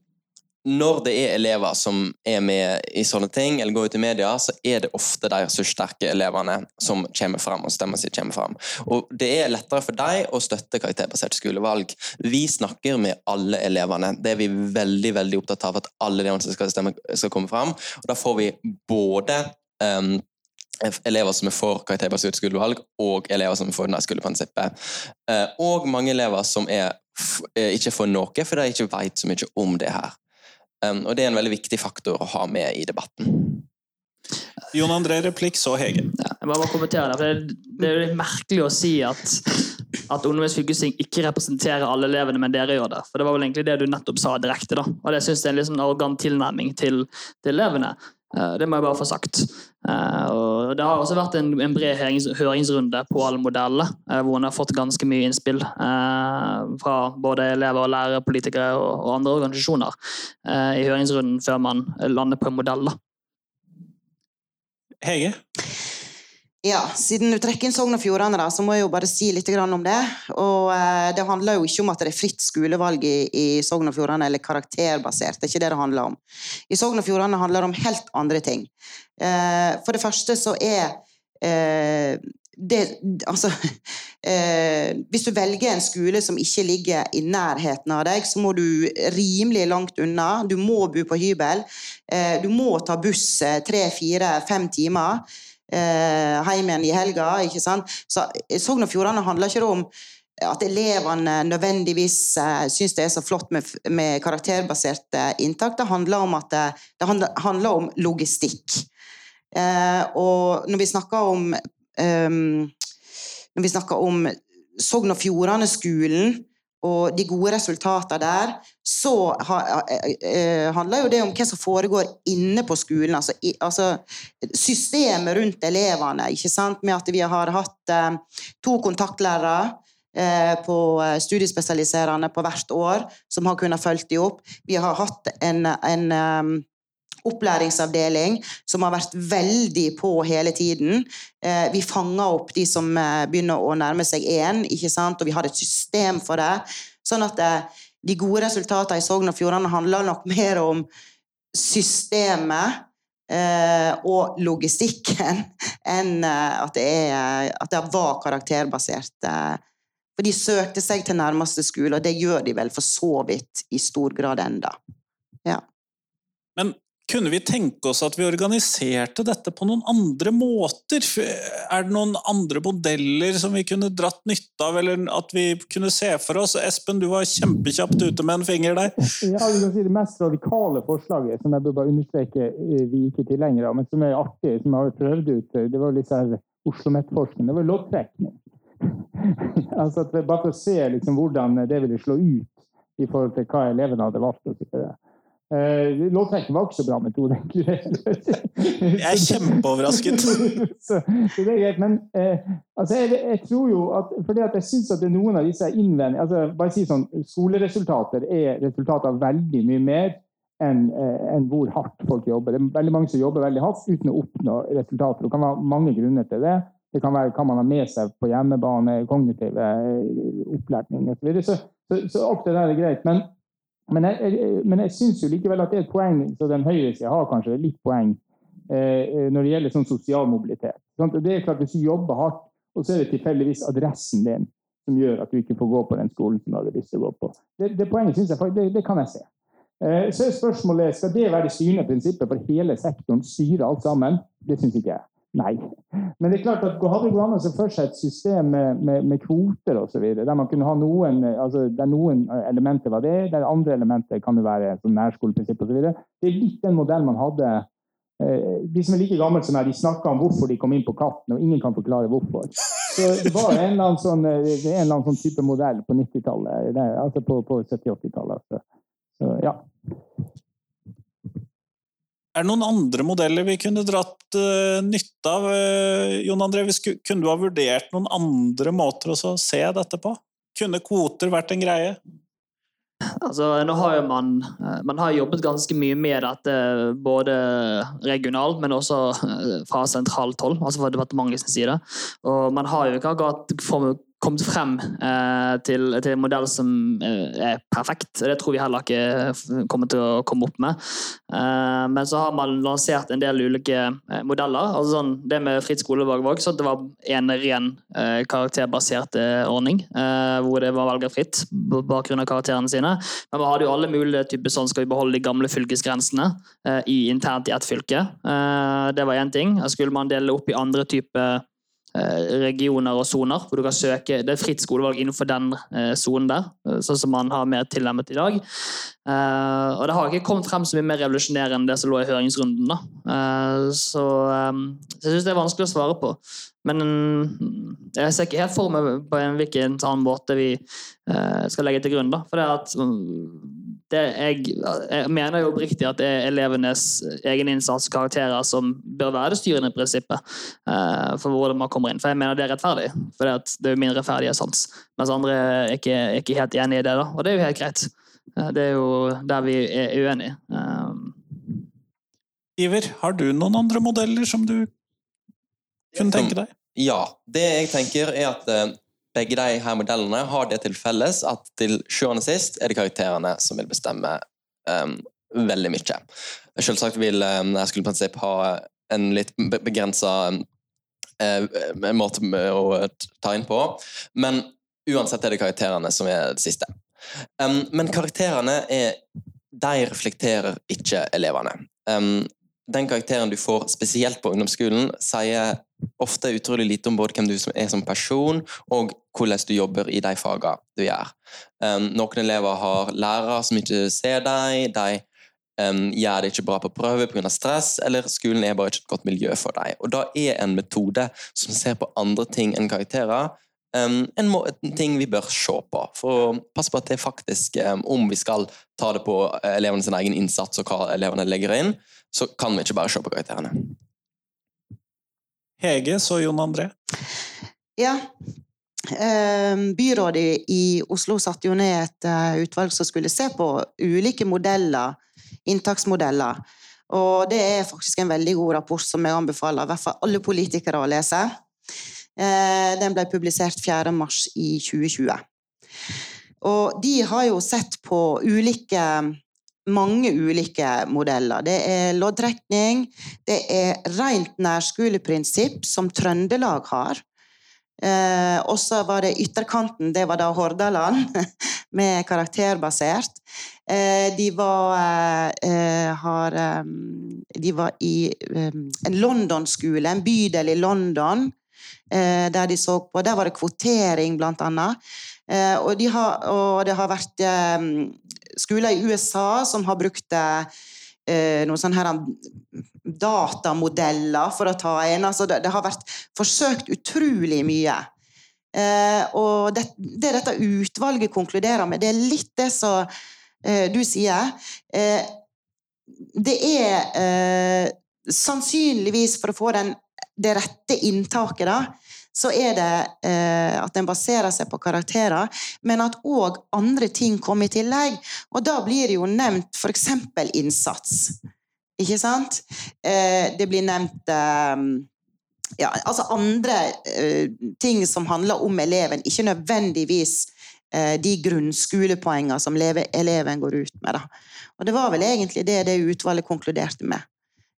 når det er elever som er med i sånne ting, eller går ut i media, så er det ofte de ressurssterke elevene som kommer fram, og stemmen sitt kommer fram. Og det er lettere for dem å støtte karakterbasert skolevalg. Vi snakker med alle elevene. Det er vi veldig veldig opptatt av, at alle elevene som skal stemme, skal komme fram. Og da får vi både um, elever som er for karakterbasert skolevalg, og elever som er for nærskoleprinsippet. Uh, og mange elever som er eh, ikke for noe, for de ikke vet så mye om det her. Um, og det er en veldig viktig faktor å ha med i debatten.
Jon André replikk, så Hege.
Ja, jeg må bare kommentere det, for det er litt merkelig å si at, at Ungdommens fylkesting ikke representerer alle elevene, men dere gjør det. For det var vel egentlig det du nettopp sa direkte. da. Og det syns jeg er en litt sånn arrogant tilnærming til, til elevene. Eh, det må jeg bare få sagt. Eh, og det har også vært en, en bred høringsrunde på alle modeller, eh, hvor en har fått ganske mye innspill fra både elever, og lærere, politikere og, andre organisasjoner i høringsrunden før man lander på en modell.
Hege?
Ja, siden du trekker inn Sogn og Fjordane, så må jeg jo bare si litt om det. Og eh, Det handler jo ikke om at det er fritt skolevalg i, i Sogn og Fjordane, eller karakterbasert. Det er ikke det det handler om. I Sogn og Fjordane handler det om helt andre ting. Eh, for det første så er eh, det, altså, hvis du velger en skole som ikke ligger i nærheten av deg, så må du rimelig langt unna. Du må bo på hybel. Du må ta buss tre, fire, fem timer. Eh, hjem igjen i helga. ikke sant? Så Sogn og Fjordane handler ikke om at elevene nødvendigvis eh, syns det er så flott med, med karakterbaserte inntak. Det handler om, at det, det handler, om logistikk. Eh, og når vi snakker om eh, Når vi snakker om Sogn og Fjordane-skolen og de gode resultatene der, så ha, eh, handler jo det om hva som foregår inne på skolen. Altså, i, altså systemet rundt elevene. ikke sant? Med at vi har hatt eh, to kontaktlærere eh, på eh, studiespesialiserende på hvert år som har kunnet følge dem opp. Vi har hatt en, en um, opplæringsavdeling som har vært veldig på hele tiden. Eh, vi fanger opp de som eh, begynner å nærme seg én, og vi har et system for det. Sånn at eh, de gode resultatene i Sogn og Fjordane handler nok mer om systemet og logistikken enn at det, er, at det var karakterbasert. For de søkte seg til nærmeste skole, og det gjør de vel for så vidt i stor grad enda.
Kunne vi tenke oss at vi organiserte dette på noen andre måter? Er det noen andre modeller som vi kunne dratt nytte av, eller at vi kunne se for oss? Espen, du var kjempekjapt ute med en finger der.
Ja, du kan si Det mest radikale forslaget, som jeg bør bare understreke eh, vi ikke er tilhengere av, men som er artig, som jeg har prøvd ut, eh, det var litt sånn Oslo Met-forskning. Det var loddtrekning. altså bare for å se liksom, hvordan det ville slå ut i forhold til hva elevene hadde valgt. å sitte Uh, Låttrekking var ikke så bra metode, egentlig.
jeg er kjempeoverrasket.
så, så, det er greit. Men uh, altså, jeg, jeg, tror jo at fordi at jeg syns at det er noen av disse innvendingene altså, bare si sånn, Skoleresultater er resultat av veldig mye mer enn uh, en hvor hardt folk jobber. Det er veldig mange som jobber veldig hardt uten å oppnå resultater. Det kan være mange grunner til det. Det kan være hva man har med seg på hjemmebane, kognitive opplæring osv. Så, så, så, så alt det der er greit. Men men jeg, jeg, men jeg syns jo likevel at det er et poeng, så den høyresida har kanskje litt poeng eh, eh, når det gjelder sånn sosial mobilitet. Sant? det er klart Hvis du jobber hardt, og så er det tilfeldigvis adressen din som gjør at du ikke får gå på den skolen som du hadde lyst til å gå på. Det, det poenget synes jeg, det, det kan jeg se. Eh, så er spørsmålet skal det være det styrende prinsippet for hele sektoren, styre alt sammen. Det syns ikke jeg. Nei. Men det er klart at hadde gått an å se for seg et system med, med, med kvoter osv., der man kunne ha noen altså der noen elementer var det, der andre elementer kan jo være som nærskoleprinsipp osv. Det er litt den modellen man hadde eh, De som er like gamle som meg, de snakker om hvorfor de kom inn på Katten, og ingen kan forklare hvorfor. Så Det var en eller annen sånn, en eller annen sånn type modell på 90-tallet, altså på, på 70-80-tallet. Altså. Så, ja.
Er det noen andre modeller vi kunne dratt uh, nytte av? Uh, Jon André, kunne du ha vurdert noen andre måter å se dette på? Kunne kvoter vært en greie?
Altså, nå har jo man, eh, man har jobbet ganske mye med dette, både regionalt, men også fra sentralt hold, altså fra departementets side. Og man har jo ikke akkurat kommet frem eh, til, til, en modell som eh, er perfekt. Det tror vi heller ikke kommer til å komme opp med. Eh, men så har man lansert en del ulike eh, modeller. altså sånn, Det med fritt skolevalg var ikke sånn at det var en ren eh, karakterbasert eh, ordning, hvor det var valgfritt på bakgrunn av karakterene sine. Men vi hadde jo alle mulige typer sånn skal vi beholde de gamle fylkesgrensene i, internt i ett fylke. det var én ting. Skulle man dele opp i andre typer regioner og soner, hvor du kan søke Det er fritt skolevalg innenfor den eh, sonen der, eh, sånn som man har mer tilnærmet i dag. og det har ikke kommet frem så mye mer revolusjonerende enn det som lå i høringsrunden. da. så, så jeg syns det er vanskelig å svare på. Men jeg ser ikke helt for meg på en hvilken annen måte vi skal legge til grunn. da. For det at jeg, jeg, mener jo oppriktig at det er elevenes egen innsats og karakterer som bør være det styrende prinsippet uh, for hvordan man kommer inn. For jeg mener det er rettferdig. For det, er jo min rettferdighetssans. Mens andre er ikke, er ikke helt enig i det. da, Og det er jo helt greit. Uh, det er jo der vi er uenige. Uh,
Iver, har du noen andre modeller som du kunne tenke deg?
Ja. Det jeg tenker, er at uh, begge de her modellene har det til felles at til sjuende sist er det karakterene som vil bestemme um, veldig mye. Selvsagt vil um, jeg skulle prinsipp ha en litt begrensa um, uh, måte å ta inn på, men uansett er det karakterene som er det siste. Um, men karakterene er de reflekterer ikke elevene. Um, den karakteren du får spesielt på ungdomsskolen, sier ofte utrolig lite om både hvem du er som person, og hvordan du jobber i de fagene du gjør. Um, noen elever har lærere som ikke ser dem, de um, gjør det ikke bra på prøve pga. stress, eller skolen er bare ikke et godt miljø for dem. Og da er en metode som ser på andre ting enn karakterer, um, en, en, ting vi bør se på. For å passe på at det faktisk, um, om vi skal ta det på elevenes egen innsats og hva elevene legger inn, så kan vi ikke bare se på karakterene.
Hege, så Jon André?
Ja. Ehm, byrådet i Oslo satte jo ned et eh, utvalg som skulle se på ulike modeller, inntaksmodeller. Og det er faktisk en veldig god rapport som jeg anbefaler i hvert fall alle politikere å lese. Eh, den ble publisert 4. mars i 2020. Og de har jo sett på ulike mange ulike modeller. Det er loddtrekning, det er rent nærskoleprinsipp, som Trøndelag har. Eh, og så var det ytterkanten, det var da Hordaland, med karakterbasert. Eh, de var eh, har eh, De var i eh, en London-skole, en bydel i London, eh, der de så på Der var det kvotering, blant annet. og, de har, og det har vært skoler i USA som har brukt det noen sånne her datamodeller for å ta en. Altså det, det, har vært forsøkt utrolig mye. Eh, og det, det, dette utvalget konkluderer med, det er litt det som eh, du sier. Eh, det er eh, sannsynligvis for å få den, det rette inntaket, da så er det eh, at den baserer seg på karakterer, men at òg andre ting kommer i tillegg. Og da blir det jo nevnt f.eks. innsats. Ikke sant? Eh, det blir nevnt eh, ja, altså andre eh, ting som handler om eleven, ikke nødvendigvis eh, de grunnskolepoengene som eleven går ut med. Da. Og det var vel egentlig det det utvalget konkluderte med.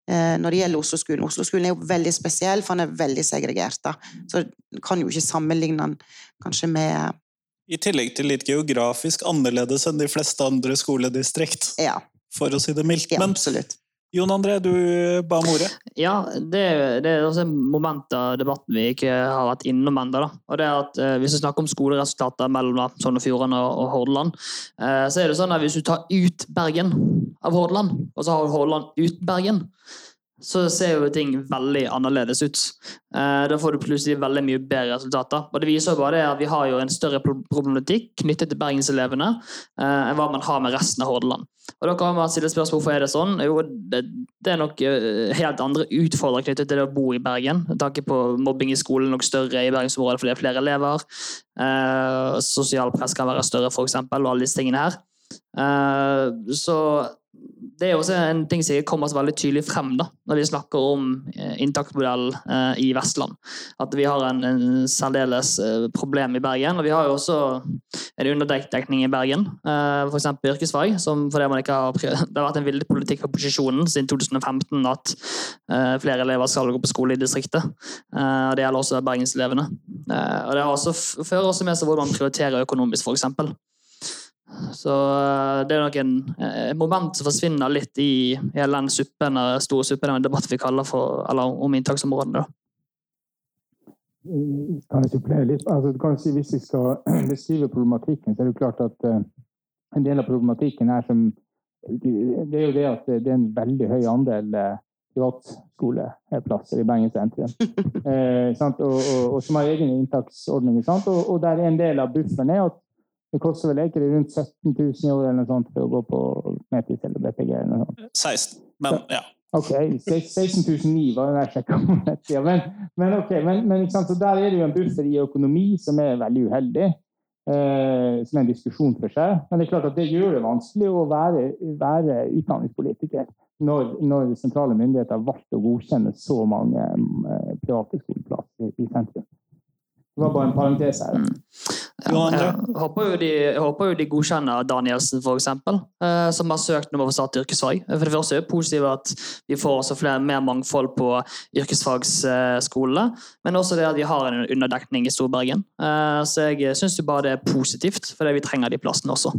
Eh, når det gjelder Oslo-skolen. Oslo-skolen er jo veldig spesiell, for han er veldig segregert. Da. Så kan jo ikke sammenligne den kanskje med
I tillegg til litt geografisk annerledes enn de fleste andre skoledistrikt,
ja.
for å si det mildt.
Ja, absolutt.
Jon André, du ba om ordet.
Ja, det, det, er også et moment av debatten vi ikke har vært innom ennå. Og det er at eh, Hvis vi snakker om skoleresultater mellom Sogn og Fjordane og Hordaland, eh, så er det sånn at hvis du tar ut Bergen av Hordaland, og så har du Hordaland ut Bergen, så ser jo ting veldig annerledes ut. Eh, da får du plutselig veldig mye bedre resultater. Og Det viser jo bare at vi har jo en større problematikk knyttet til bergenselevene eh, enn hva man har med resten av Hordaland. Og Da kan man stille spørsmål hvorfor er det sånn. Jo, det, det er nok eh, helt andre utfordringer knyttet til det å bo i Bergen. Tanke på Mobbing i skolen nok større i bergensområdet fordi det er flere elever. Eh, press kan være større, eksempel, og alle disse tingene her. Så det er også en ting som kommer oss veldig tydelig frem da, når vi snakker om eh, inntaksmodell eh, i Vestland. At vi har en, en særdeles eh, problem i Bergen. Og vi har jo også en underdekning i Bergen, f.eks. yrkesfag. Som fordi man ikke har, det har vært en villet politikk for posisjonen siden 2015 at flere elever skal gå på skole i distriktet. Det gjelder også bergenselevene. Og det har også, fører også med seg hvordan man prioriterer økonomisk, f.eks. Så eh, det er nok en, en moment som forsvinner litt i hele den suppen, store suppen av en debatt vi kaller for, eller om inntaksområdene.
Kan jeg supplere litt? Altså, du kan si, hvis vi skal beskrive problematikken, så er det klart at en del av problematikken er som Det er jo det at det er en veldig høy andel privatskoleplasser i Bergen sentrum. eh, og, og, og, som har egne inntaksordninger. Og, og, der en del av bufferen er at det koster vel ikke rundt 17 000 i året eller noe sånt for å gå på Metis eller BPG? eller noe sånt.
16, men ja.
Ok, 16 009 var det jeg sjekka. Men, men, ok, men, men så der er det jo en buffer i økonomi som er veldig uheldig. Eh, som er en diskusjon for seg. Men det er klart at det gjør det vanskelig å være, være utdanningspolitiker når, når, sentrale myndigheter har valgt å godkjenne så mange eh, private skoleplasser i sentrum. Det var bare en parentes her. Mm.
Ja, jeg, håper jo de, jeg håper jo de godkjenner Danielsen, f.eks., eh, som har søkt om å få satt yrkesfag. For det første er det positivt at vi får også flere, mer mangfold på yrkesfagsskolene, men også det at vi har en underdekning i Storbergen. Eh, så jeg syns bare det er positivt, for vi trenger de plassene også.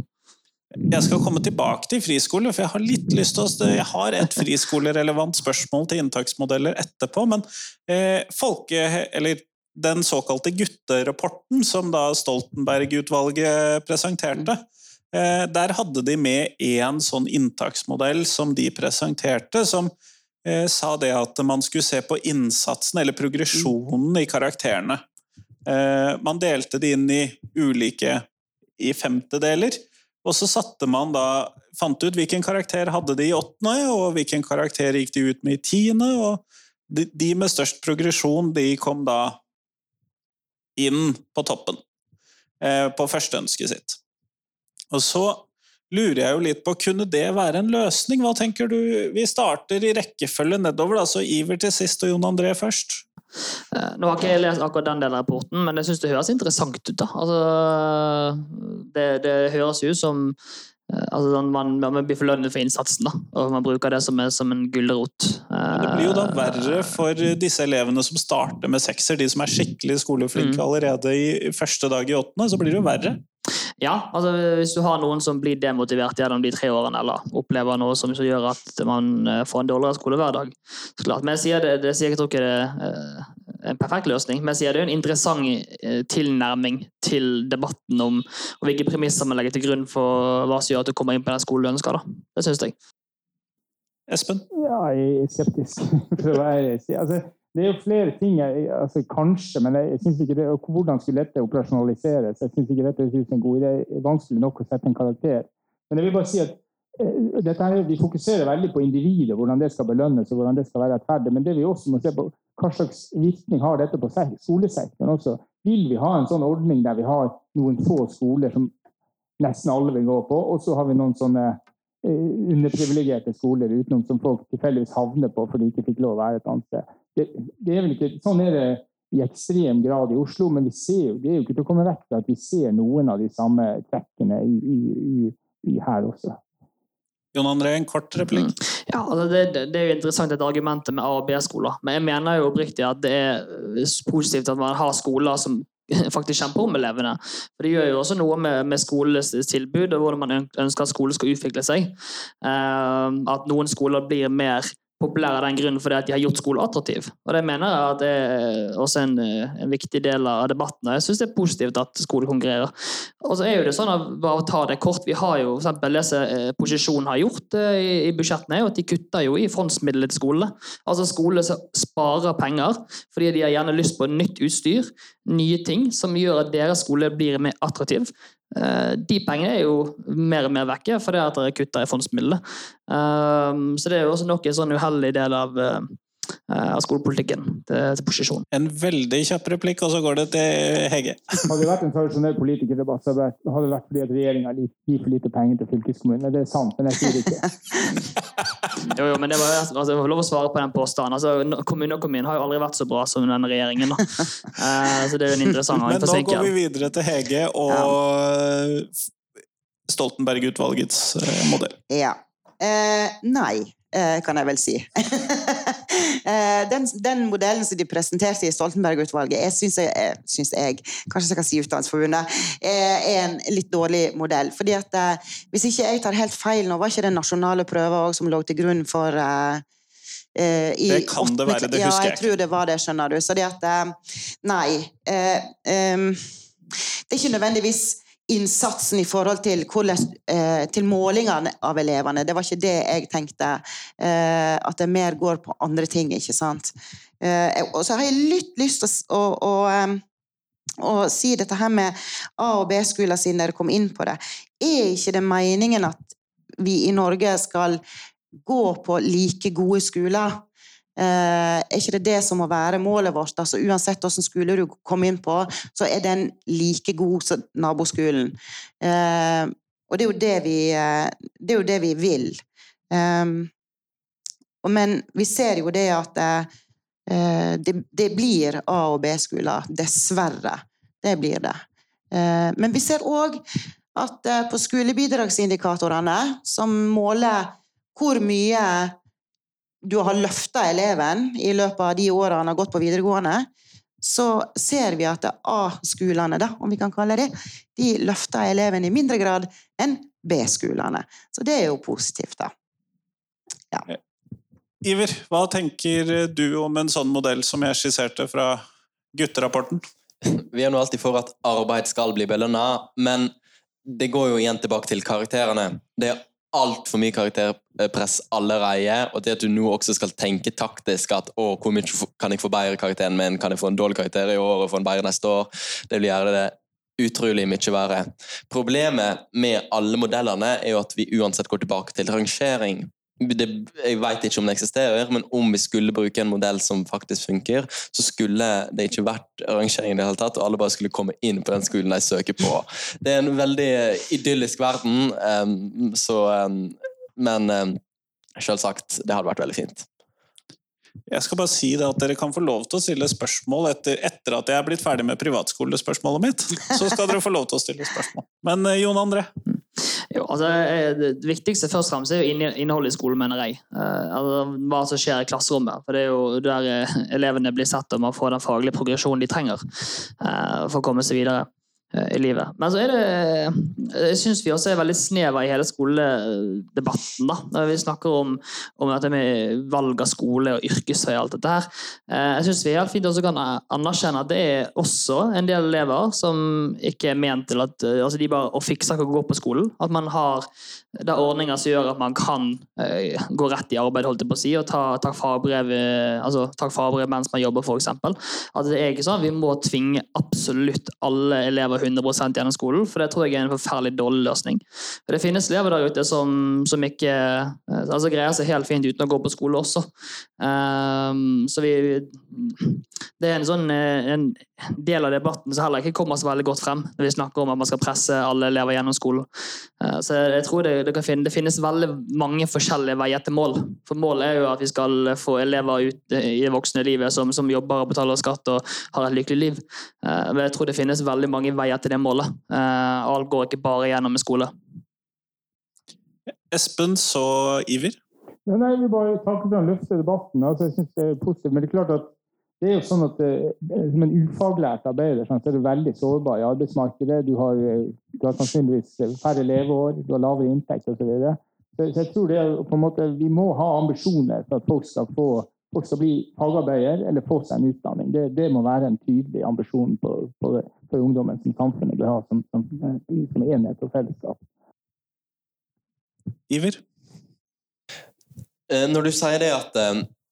Jeg skal komme tilbake til friskole, for jeg har litt lyst til å Jeg har et friskolerelevant spørsmål til inntaksmodeller etterpå, men eh, folke... Eller den såkalte gutterapporten som da Stoltenberg-utvalget presenterte, eh, der hadde de med én sånn inntaksmodell som de presenterte, som eh, sa det at man skulle se på innsatsen eller progresjonen i karakterene. Eh, man delte de inn i ulike i femtedeler. Og så satte man da fant ut hvilken karakter hadde de i åttende, og hvilken karakter gikk de ut med i tiende. og de, med størst progresjon de kom da inn på toppen på på førsteønsket sitt. Og så lurer jeg jo litt på, kunne det være en løsning? Hva tenker du? Vi starter i rekkefølge nedover, da, så Iver til sist og Jon André først.
Eh, nå har ikke jeg lest akkurat den delen av rapporten, men jeg syns det høres interessant ut. da. Altså, det, det høres ut som eh, altså, sånn, man, man, blir forlønnet for innsatsen, da, og man bruker det som, som en gulrot.
Det blir jo da verre for disse elevene som starter med sekser, de som er skikkelig skoleflinke mm. allerede i første dag i åttende, så blir det jo verre.
Ja, altså hvis du har noen som blir demotivert gjennom de tre årene, eller opplever noe som gjør at man eh, får en dårligere skolehverdag. Så klart, Men jeg sier det, det sier jeg tror ikke det er eh, en perfekt løsning, men jeg det er en interessant eh, tilnærming til debatten om hvilke premisser man legger til grunn for hva som gjør at du kommer inn på den skolen du ønsker. Da. Det syns jeg.
Espen?
Ja, jeg er skeptisk, altså, det er jo flere ting jeg, altså Kanskje, men jeg, jeg ikke det, hvordan skulle dette operasjonaliseres? Jeg syns ikke dette er en god idé. Det er vanskelig nok å sette en karakter. Men jeg vil bare si at eh, her, Vi fokuserer veldig på individet, hvordan det skal belønnes og hvordan det skal være rettferdig. Men det vi også må se på, hva slags virkning har dette på skolesektoren også. Vil vi ha en sånn ordning der vi har noen få skoler som nesten alle vil gå på, og så har vi noen sånne eh, underprivilegerte skoler utenom som folk tilfeldigvis havner på fordi de ikke fikk lov å være et annet sted det, det, er ikke, Sånn er det i ekstrem grad i Oslo, men vi ser, det er jo ikke til å komme vekk fra at vi ser noen av de samme trekkene i, i, i, her også.
Jon André, en kort replikk. Mm.
Ja, altså det, det, er jo interessant et argument med A- og B-skoler. Men jeg mener jo oppriktig at det er positivt at man har skoler som faktisk kjemper om elevene. For Det gjør jo også noe med, med skolenes tilbud og hvordan man ønsker at skolen skal utvikle seg. Uh, at noen skoler blir mer populære av den grunn fordi at de har gjort skole attraktiv. Og det mener jeg at det er også en, en viktig del av debatten. og Jeg syns det er positivt at skole konkurrerer. Og så er jo det sånn at bare å ta det kort, Vi har jo eksempel det som eh, posisjonen har gjort eh, i, i budsjettene, er jo at de kutter jo i fondsmidlene til skolene. Altså som sparer penger fordi de har gjerne lyst på nytt utstyr, nye ting som gjør at deres skole blir mer attraktiv. Eh, de pengene er jo mer og mer vekke fordi at dere kutter i fondsmidlene. Eh, så det er jo også nok en sånn uheldig del av eh, av skolepolitikken til, posisjonen.
En veldig kjapp replikk, og så går det til Hege.
Hadde det vært en tradisjonell politikerdebatt, hadde det vært fordi at regjeringa gir for lite penger til fylkeskommunene. Det er sant, men jeg sier det ikke.
jo, jo, men det var altså, lov å svare på den påstanden. Altså, Kommuneøkonomien har jo aldri vært så bra som denne regjeringen. Uh, så det er jo en interessant
Men nå går vi videre til Hege og ja. Stoltenberg-utvalgets uh, modell.
Ja. Uh, nei. Eh, kan jeg vel si. Eh, den, den, modellen som de presenterte i Stoltenberg-utvalget, syns jeg, synes jeg, kanskje jeg kan si Utdanningsforbundet, er en litt dårlig modell. fordi at Hvis ikke jeg tar helt feil nå, var ikke det nasjonale prøver som lå til grunn for
uh, i, det kan det være, det husker jeg
Ja, jeg tror det var det, skjønner du. Så det at Nei. Uh, um, det er ikke nødvendigvis innsatsen i forhold til, eh, til målingene av elevene. Det var ikke det jeg tenkte. Eh, at det mer går på andre ting, ikke sant. Eh, og så har jeg litt lyst til å, å, å si dette her med A- og B-skoler, siden dere kom inn på det. Er ikke det meningen at vi i Norge skal gå på like gode skoler? Eh, er ikke det det som må være målet vårt? Altså, uansett hvilken skole du kommer inn på, så er den like god som naboskolen. Eh, og det er jo det vi, det det jo det vi vil. men vi ser jo det at det, det blir A- og B-skoler. Dessverre. Det blir det. men vi ser òg at på skolebidragsindikatorene, som måler hvor mye du har løfta eleven i løpet av de årene han har gått på videregående, så ser vi at A-skolene, da, om vi kan kalle det, de løfter eleven i mindre grad enn B-skolene. Så det er jo positivt, da.
Iver, hva tenker du om en sånn modell som jeg skisserte fra gutterapporten?
Vi er nå alltid for at arbeid skal bli belønna, men det går jo igjen tilbake til karakterene. Det er altfor mye karakterpress allerede, og det at du nå også skal tenke taktisk at å, hvor mye kan jeg få bedre karakteren min, kan jeg få en dårlig karakter i år og få en bedre neste år, det vil gjøre det utrolig mye verre. Problemet med alle modellene er jo at vi uansett går tilbake til rangering det, jeg vet ikke om det eksisterer, men om vi skulle bruke en modell som faktisk funker, så skulle det ikke vært rangering i det hele tatt, og alle bare skulle komme inn på den skolen de søker på. Det er en veldig idyllisk verden, um, så um, Men um, selvsagt, det hadde vært veldig fint.
Jeg skal bare si det at Dere kan få lov til å stille spørsmål etter, etter at jeg er blitt ferdig med privatskolespørsmålet mitt. Så skal dere få lov til å stille spørsmål. Men eh, Jon André?
Jo, altså, eh, det viktigste først og fremst er jo innholdet i skolen, mener jeg. Uh, altså, hva som skjer i klasserommet. For Det er jo der elevene blir sett om å få den faglige progresjonen de trenger for å komme seg videre. Eh, i livet. Men så er det Jeg syns vi også er veldig sneva i hele skoledebatten. da, Når vi snakker om, om dette med valg av skole og yrkesvei og alt dette her. Eh, jeg syns vi helt fint også kan anerkjenne at det er også en del elever som ikke er ment til at eh, altså de bare og fikser ikke å gå på skolen. At man har er ordninger som gjør at man kan gå rett i arbeid holdt jeg på å si, og ta, ta, fagbrev, altså, ta fagbrev mens man jobber, f.eks. At det er ikke sånn vi må tvinge absolutt alle elever 100 gjennom skolen, for det tror jeg er en forferdelig dårlig løsning. For Det finnes elever der ute som, som ikke eh, altså greier seg helt fint uten å gå på skole også. Um, så vi Det er en sånn eh, en del av debatten som heller ikke kommer så veldig godt frem når vi snakker om at man skal presse alle elever gjennom skolen. Uh, så jeg tror det, det, finne, det, finnes veldig mange forskjellige veier til mål. For målet er jo at vi skal få elever ut i det voksne livet som, som jobber og betaler skatt og har et lykkelig liv. Uh, men jeg tror det finnes veldig mange veier til det målet. Eh, alt går ikke bare gjennom en skole.
Espen, så Iver?
Nei, jeg vil bare takke for den løfte debatten. Altså, jeg synes det er positivt, men det er klart at det er jo sånn at eh, Som en ufaglært arbeider så er du veldig sårbar i arbeidsmarkedet. Du har, eh, du har sannsynligvis færre leveår, du har lavere inntekt osv. Så, videre. så så jeg tror det er på en måte, vi må ha ambisjoner for at folk skal få folk skal bli fagarbeider eller få seg en utdanning. Det, det må være en tydelig ambisjon på, på det for ungdommen som samfunnet bør ha som, som, som enhet og fellesskap.
Iver?
Eh, når du sier det at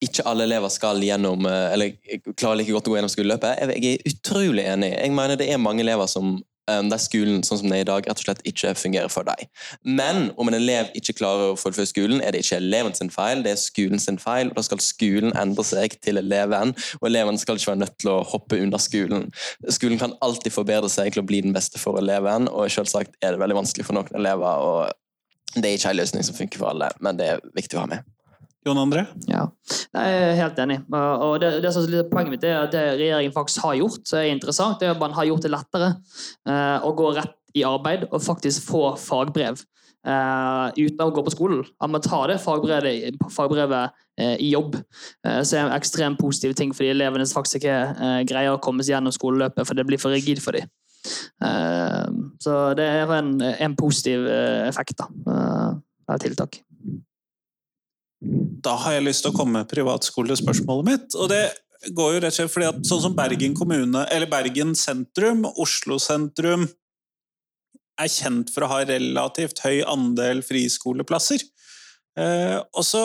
ikke alle elever skal gjennom, eller klarer like godt å gå gjennom skoleløpet, jeg er utrolig enig. Jeg mener det er mange elever som um, der skolen sånn som det er i dag, rett og slett ikke fungerer for deg. Men om en elev ikke klarer å fullføre skolen, er det ikke eleven sin feil, det er skolen sin feil. og Da skal skolen endre seg til eleven, og eleven skal ikke være nødt til å hoppe under skolen. Skolen kan alltid forbedre seg til å bli den beste for eleven, og selvsagt er det veldig vanskelig for noen elever. og Det er ikke en løsning som funker for alle, men det er viktig å ha med.
Jon André?
Ja, jeg er helt enig. Og det, det som er Poenget mitt er at det regjeringen faktisk har gjort, så er interessant, det er at man har gjort det lettere uh, å gå rett i arbeid og faktisk få fagbrev. Uh, uten å gå på skolen. At man tar det fagbrevet, fagbrevet uh, i jobb. Så er det en ekstremt positiv ting fordi elevene faktisk ikke greier å komme seg gjennom skoleløpet, for det blir for rigid for dem. så det er en, en positiv effekt av tiltak.
Da har jeg lyst til å komme med privatskolespørsmålet mitt. og det går jo rett og slett fordi at sånn som Bergen kommune, eller Bergen sentrum, Oslo sentrum er kjent for å ha relativt høy andel friskoleplasser. Eh, og så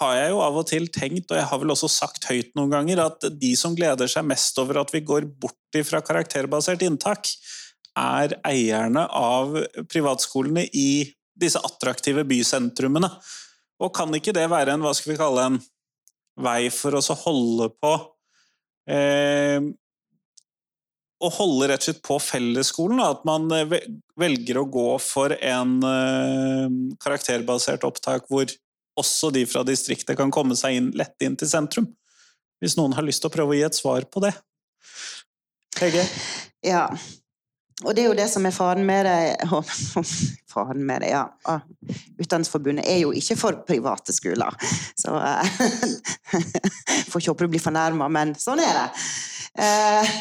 har jeg jo av og til tenkt, og jeg har vel også sagt høyt noen ganger, at de som gleder seg mest over at vi går bort fra karakterbasert inntak, er eierne av privatskolene i disse attraktive bysentrumene. Og kan ikke det være en hva skal vi kalle en vei for oss å holde på eh, Å holde rett og slett på fellesskolen? At man eh, velger å gå for en eh, karakterbasert opptak hvor også de fra distriktet kan komme seg inn, lett inn til sentrum? Hvis noen har lyst til å prøve å gi et svar på det. Hege?
Ja, og det er jo det som er faren med det Faren med det, ja. Utdanningsforbundet er jo ikke for private skoler. Så Får ikke håpe du blir fornærma, men sånn er det. Eh,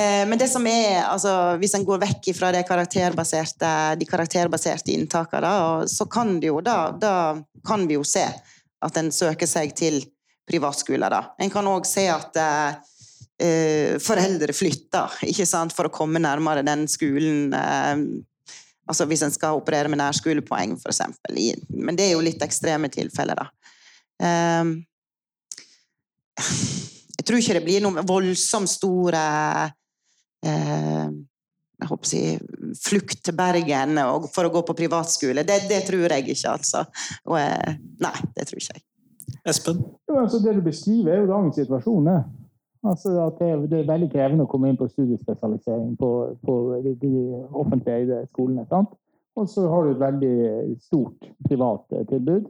eh, men det som er, altså, hvis en går vekk fra karakterbaserte, de karakterbaserte inntakene, så kan, jo, da, da kan vi jo se at en søker seg til privatskoler. En kan òg se at eh, foreldre flytter ikke sant, for å komme nærmere den skolen eh, altså Hvis en skal operere med nærskolepoeng, f.eks. Men det er jo litt ekstreme tilfeller, da. Um, jeg tror ikke det blir noen voldsomt store eh, jeg håper å si, flukt til Bergen for å gå på privatskole. Det, det tror jeg ikke, altså. Og, eh, nei, det tror ikke jeg.
Espen?
Jo, altså det du beskriver, er jo dagens situasjon. Altså det, er, det, er veldig krevende å komme inn på studiespesialisering på, på de, de offentlig eide skolene. sant? Og så har du et veldig stort privat eh, tilbud.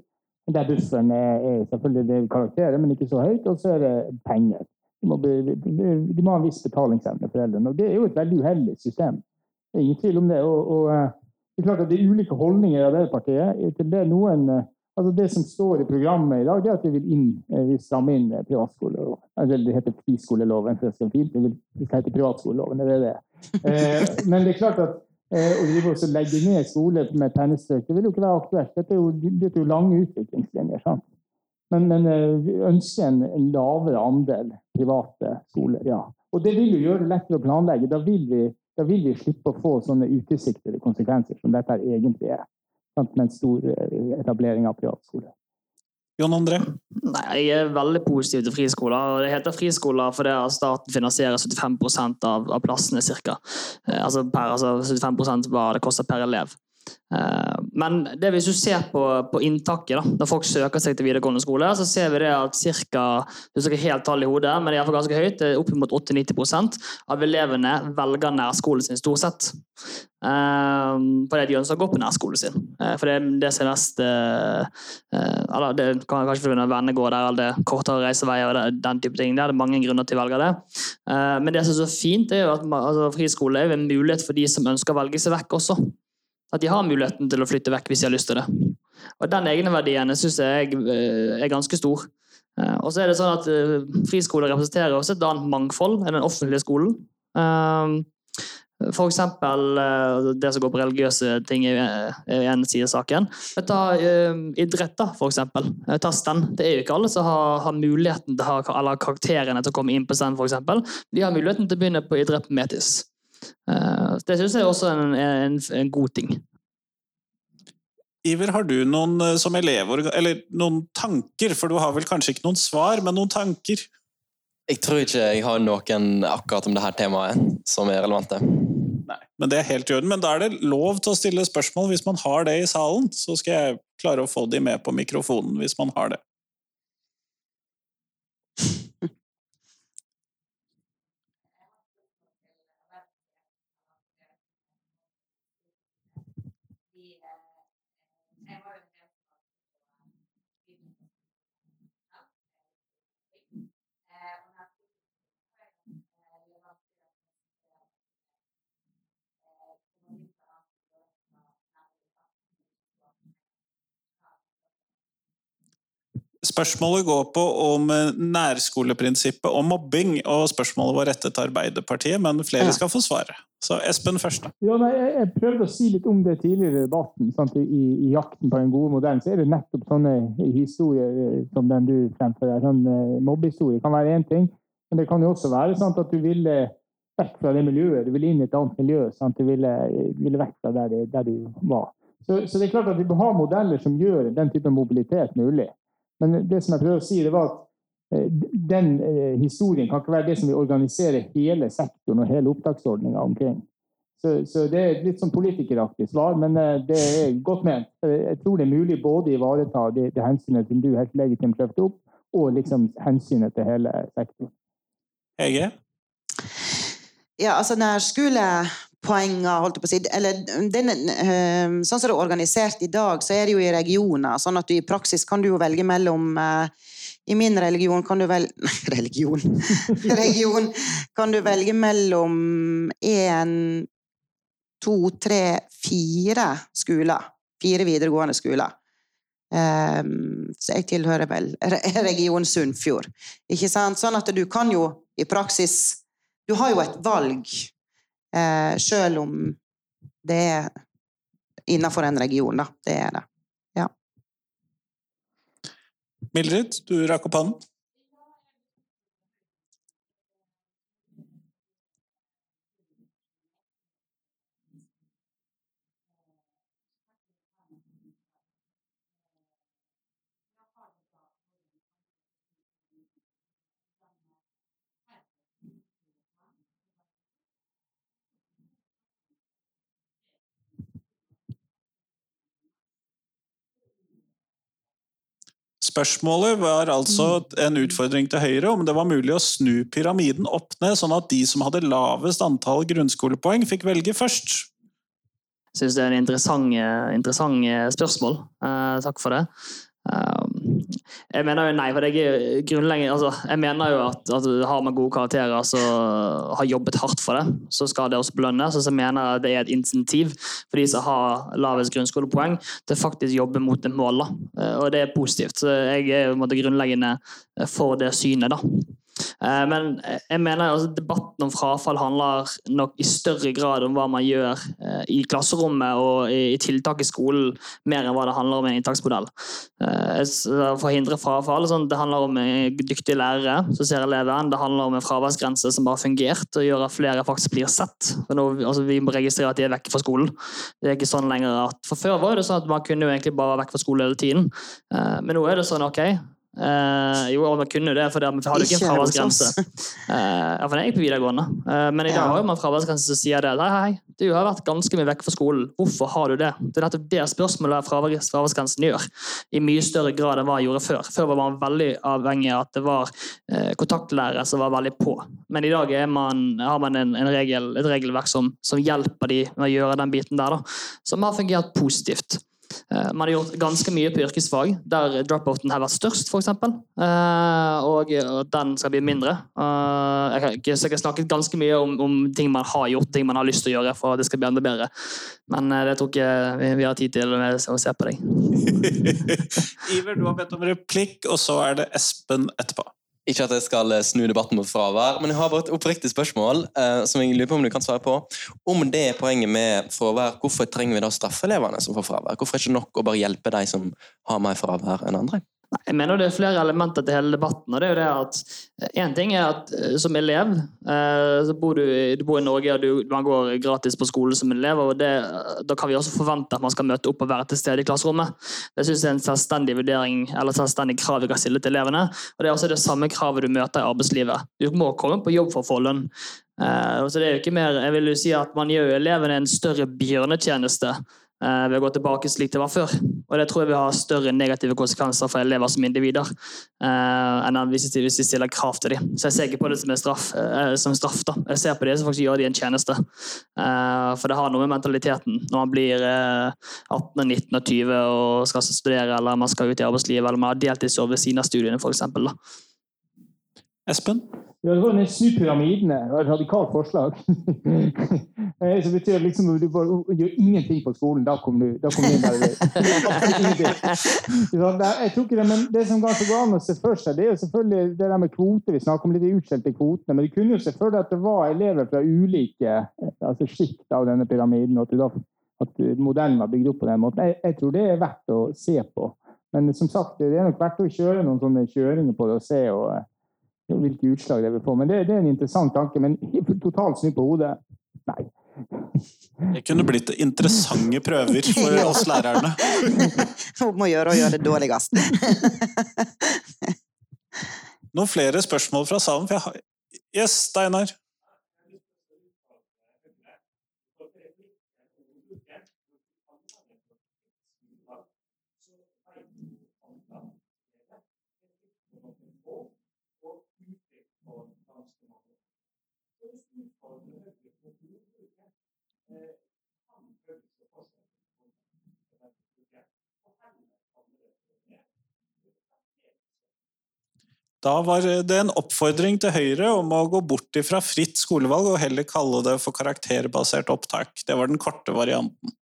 Der bufferen er, er selvfølgelig det karakterer, men ikke så høyt. Og så er det penger. De må, de må ha en viss betalingsevne, foreldrene. Og det er jo et veldig uheldig system. Det er ingen tvil om det. Og, og eh, det er klart at det er ulike holdninger i Arbeiderpartiet til det. Noen eh, Altså Det som står i programmet i dag, er at vi vil, inn, eh, vi stramme inn eh, privatskoleloven. Eller det heter friskoleloven, det er fint. Det vil hete privatskoleloven. det er det. Eh, men det er klart at eh, å drive og legge ned skoler med pennestrøk, det vil jo ikke være aktuelt. Dette er jo, det er jo lange utviklingslinjer. sant? Men, men eh, vi ønsker en, en, lavere andel private skoler, ja. Og det vil jo gjøre det lettere å planlegge. Da vil vi, da vil vi slippe å få sånne utilsiktede konsekvenser som dette egentlig er med en stor eh, etablering av privatskole.
John André?
Nei, Jeg er veldig positiv til friskoler. Det heter friskoler fordi staten finansierer 75 av, av plassene cirka. Eh, altså, per, altså 75% hva det koster per elev. Eh, men det hvis du ser på, på inntaket, da, når folk søker seg til videregående skole, så ser vi det at ca. ikke helt tall i hodet, men det er ganske høyt, oppimot 80-90% av elevene velger nærskolen sin, stort sett. Uh, fordi de ønsker å gå på nærskolen sin. Uh, for det, det som er mest eller Det kan kanskje vennene går der, eller det er kortere reiseveier og det, den type ting. Det er det mange grunner til å velge det. men det som er så fint, er jo at altså, friskole er en mulighet for de som ønsker å velge seg vekk også. At de har muligheten til å flytte vekk hvis de har lyst til det. Og Den egenverdien syns jeg eh, er ganske stor. Eh, og så er det sånn at eh, Friskoler representerer også et annet mangfold enn den offentlige skolen. For eksempel det som går på religiøse ting i en side av saken. Ta idrett, da, for eksempel. Ta stand. Det er jo ikke alle som har, har muligheten til å ha, eller karakterene til å komme inn på stand, eksempel. De har muligheten til å begynne på idrett med Metis. Eh, det syns jeg også er en, en, en, god ting.
Iver, har du noen eh, som elev, eller noen tanker? For du har vel kanskje ikke noen svar, men noen tanker?
Jeg tror ikke jeg har noen akkurat om dette temaet som er relevante.
Nei, men det er helt i orden. Men da er det lov til å stille spørsmål hvis man har det i salen. Så skal jeg klare å få de med på mikrofonen hvis man har det. Spørsmålet går på om eh, nærskoleprinsippet og mobbing, og spørsmålet var rettet til Arbeiderpartiet, men flere skal få svare. Så Espen først.
Ja, nei, jeg, prøvde å si litt om det tidligere i debatten. Sant? I, I, jakten på den gode modellen så er det nettopp sånne historier eh, som den du fremfører. Sånn, uh, mobbehistorie kan være én ting, men det kan jo også være sant, at du ville vekk fra det miljøet. Du ville inn i et annet miljø. Sant? Du ville, ville vekk fra der, der du var. Så, så, det er klart at vi bør ha modeller som gjør den type mobilitet mulig. Men det som jeg prøver å si, det var at eh, den eh, historien kan ikke være det som vil organisere hele sektoren og hele opptaksordninga omkring. Så, så, det er litt sånn politikeraktig svar, men eh, det er godt ment. Jeg tror det er mulig både å ivareta det, det hensynet som du helt legitimt løfter opp, og liksom hensynet til hele sektoren.
Hege?
Ja, altså nærskole poenger, holdt jeg på å si. Eller den, eh, sånn som det er organisert i dag, så er det jo i regioner. Sånn at du i praksis kan du jo velge mellom eh, I min religion kan du velge Nei, Religion! Region kan du velge mellom én, to, tre, fire skoler. Fire videregående skoler. Um, så jeg tilhører vel region Sunnfjord. Ikke sant? Sånn at du kan jo i praksis Du har jo et valg, eh, selv om det er innenfor en region, da. Det er det. Ja.
Mildrid, du rakk opp hånden. Spørsmålet var altså en utfordring til Høyre om det var mulig å snu pyramiden opp ned, sånn at de som hadde lavest antall grunnskolepoeng, fikk velge først.
Jeg syns det er en interessant, interessant spørsmål. Eh, takk for det. Um, jeg mener jo nei, for jeg er grunnleggende altså, Jeg mener jo at, at har man gode karakterer så har jobbet hardt for det, så skal det også belønnes. Så jeg mener det er et insentiv for de som har lavest grunnskolepoeng, til faktisk jobbe mot et mål. Uh, og det er positivt. Så jeg er jo grunnleggende for det synet, da. Eh, men jeg mener altså, debatten om frafall handler nok i større grad om hva man gjør eh, i klasserommet og i tiltak i skolen, mer enn hva det handler om i en inntaksmodell. Eh, for å hindre frafall sånn, Det handler om dyktige lærere som ser eleven. Det handler om en fraværsgrense som har fungert og gjør at flere faktisk blir sett. Nå, altså, vi må registrere at de er vekke fra skolen. Det er ikke sånn lenger at For før var det sånn at man kunne jo egentlig bare være vekk fra skolen hele tiden. Men nå er det sånn ok, Uh, jo, vi kunne det, for vi hadde ikke en fraværsgrense. Uh, for jeg på videregående. Uh, men i dag har man fraværsgrense som sier det. Hei, hei, du har vært ganske mye vekk fra skolen. Hvorfor har du det? Det er nettopp det spørsmålet fraværsgrensen gjør. I mye større grad enn hva jeg gjorde før. Før var man veldig avhengig av at det var kontaktlærere som var veldig på. Men i dag man, har man en, en regel, et regelverk som, som, hjelper de med å gjøre den biten der, da, som har fungert positivt. Eh, man har gjort ganske mye på yrkesfag, der drop-outen har vært størst, f.eks. Eh, og den skal bli mindre. Eh, jeg har snakket ganske mye om, om, ting man har gjort, ting man har lyst til å gjøre for at det skal bli enda bedre. Men det tror ikke vi har tid til å se på deg.
Iver, du har bedt om replikk, og så er det Espen etterpå.
Ikke at jeg skal eh, snu debatten mot fravær, men jeg har bare et oppriktig spørsmål. Eh, som jeg lurer på Om du kan svare på. Om det er poenget med fravær, hvorfor trenger vi da straffelevene som får fravær? Hvorfor er det ikke nok å bare hjelpe de som har mer fravær enn andre?
Jeg mener det er flere elementer til hele debatten. og det er jo det at en ting er at eh, Som elev eh, så bor du, du bor i Norge og du, man går gratis på skole som elev. og det, Da kan vi også forvente at man skal møte opp og være til stede i klasserommet. Det synes jeg er en selvstendig vurdering eller selvstendig krav vi kan stille til elevene. og Det er også det samme kravet du møter i arbeidslivet. Du må komme på jobb for å få lønn. Eh, så det er jo ikke mer, jeg vil jo si at Man gjør elevene en større bjørnetjeneste Eh, ved å gå tilbake slik det var før. Og det tror jeg vil ha større negative konsekvenser for elever som individer eh, enn hvis de stiller krav til dem. Så jeg ser ikke på det som, straff, eh, som straff. da. Jeg ser på det som faktisk gjør de en tjeneste. For det har noe med mentaliteten når man blir 18, 19 og 20 og skal studere eller man skal ut i arbeidslivet eller man har deltidsjobb ved siden av studiene f.eks.
Espen?
Ja, det var jo snu pyramidene. Et radikalt forslag. Som betyr liksom at du bare gjør ingenting på skolen, da kommer du, da du inn der Jeg tror ikke det, men det som kanskje går an å se for seg, det er jo selvfølgelig det der med kvoter. Vi snakker om litt utskjelte kvotene, men du kunne jo se for deg at det var elever fra ulike altså sjikt av denne pyramiden, og at, da, at, modellen var bygd opp på den måten. Jeg, jeg, tror det er verdt å se på. Men som sagt, det er nok verdt å kjøre noen sånne kjøringer på det og se. og hvilke utslag det vil få. Men det, det er en interessant tanke. Men totalt snudd på hodet nei.
Det kunne blitt interessante prøver for oss lærerne.
Om å gjøre å gjøre det dårligst.
Noen flere spørsmål fra salen? For jeg har... Yes, Steinar? Da var det en oppfordring til Høyre om å gå bort fra fritt skolevalg og heller kalle det for karakterbasert opptak. Det var den korte varianten.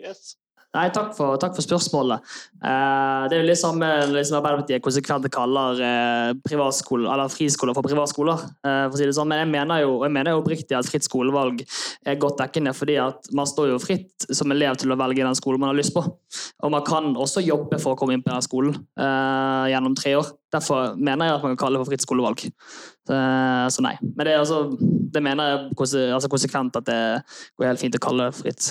Yes.
Nei, takk for, takk for spørsmålet. Eh, det er jo litt samme liksom Arbeiderpartiet konsekvent kaller eh, friskoler for privatskoler. Eh, for å si det sånn. Men jeg mener jo oppriktig at fritt skolevalg er godt dekkende, fordi at man står jo fritt som elev til å velge den skolen man har lyst på. Og man kan også jobbe for å komme inn på den skolen eh, gjennom tre år. Derfor mener jeg at man kan kalle det for fritt skolevalg. Eh, så nei. Men det, altså, det mener jeg altså konsekvent at det går helt fint å kalle det fritt.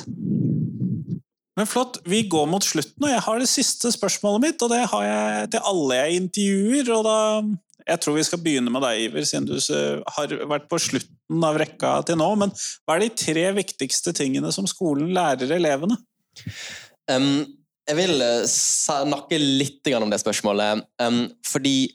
Men flott, Vi går mot slutten, og jeg har det siste spørsmålet mitt. og Det har jeg til alle jeg intervjuer. og da... Jeg tror vi skal begynne med deg, Iver, siden du har vært på slutten av rekka til nå. Men hva er de tre viktigste tingene som skolen lærer elevene?
Um, jeg vil eh, snakke litt om det spørsmålet. Um, fordi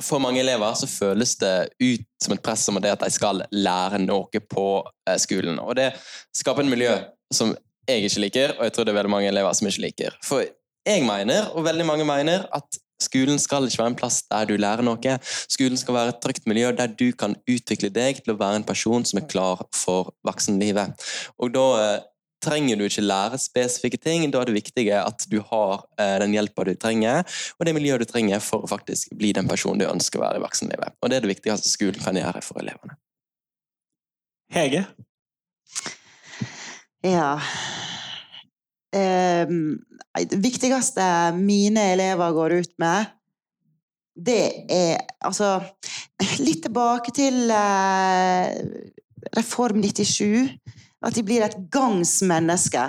for mange elever så føles det ut som et press om det at de skal lære noe på eh, skolen. Og det skaper en miljø som jeg ikke liker, og jeg tror det er veldig mange elever som ikke liker. For jeg mener, og veldig mange mener, at skolen skal ikke være en plass der du lærer noe. Skolen skal være et trygt miljø der du kan utvikle deg til å være en person som er klar for voksenlivet. Og da eh, trenger du ikke lære spesifikke ting. Da er det viktige at du har eh, den hjelpa du trenger, og det miljøet du trenger for å faktisk bli den personen du ønsker å være i voksenlivet. Og det er det viktigste skolen kan gjøre for elevene.
Hege?
Ja um, Det viktigste mine elever går ut med, det er altså Litt tilbake til uh, Reform 97. At de blir et gangsmenneske.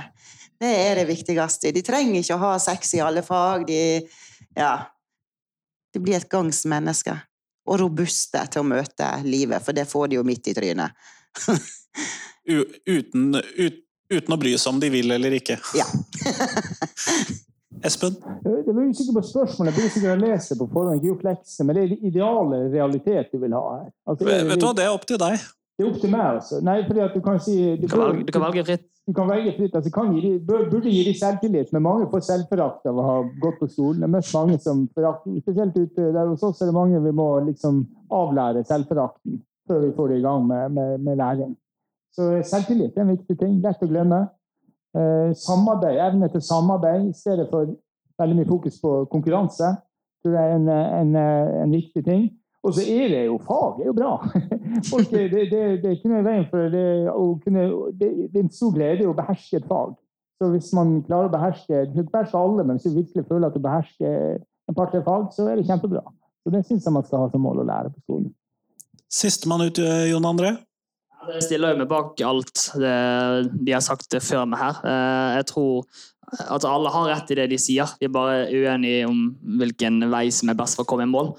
Det er det viktigste. De trenger ikke å ha sex i alle fag. De, ja, de blir et gangsmenneske. Og robuste til å møte livet, for det får de jo midt i trynet.
uten, ut, uten å bry seg om de vil eller ikke.
Ja.
Espen?
Jeg blir usikker på spørsmålet. Jeg blir sikkert å lese på forhånd, ikke gjort lekser, men det er ideale realitet du vil ha her.
Altså, vet, vet du hva, det er opp til deg.
Det er opp til meg, altså. Nei, fordi at du kan si
Du, kan, velge, du kan velge fritt.
Du kan velge fritt. Altså, kan gi, burde gi dem selvtillit, men mange får selvforakt av å ha gått på skolen. Det er mest mange som forakter Spesielt ute der hos oss er det mange vi må liksom avlære selvforakten før vi får det i gang med, med, med læring. Så selvtillit er en viktig ting. Lett å glemme. Eh, samarbeid, Evne til samarbeid i stedet for veldig mye fokus på konkurranse. tror jeg er en, en, en viktig ting. Og så er det jo fag det er jo bra. Folk, det, det, det, er ikke noe veien for det, kunne, det, det er en stor glede å beherske et fag. Så hvis man klarer å beherske ikke beherske alle, men hvis du virkelig føler at du behersker en par-tre fag, så er det kjempebra. Så det syns jeg man skal ha som mål å lære på skolen.
Sistemann ut, Jon André?
Jeg stiller jo meg bak alt det de har sagt før meg her. Eh, jeg tror at alle har rett i det de sier. Vi er bare uenige om hvilken vei som er best for å komme i mål.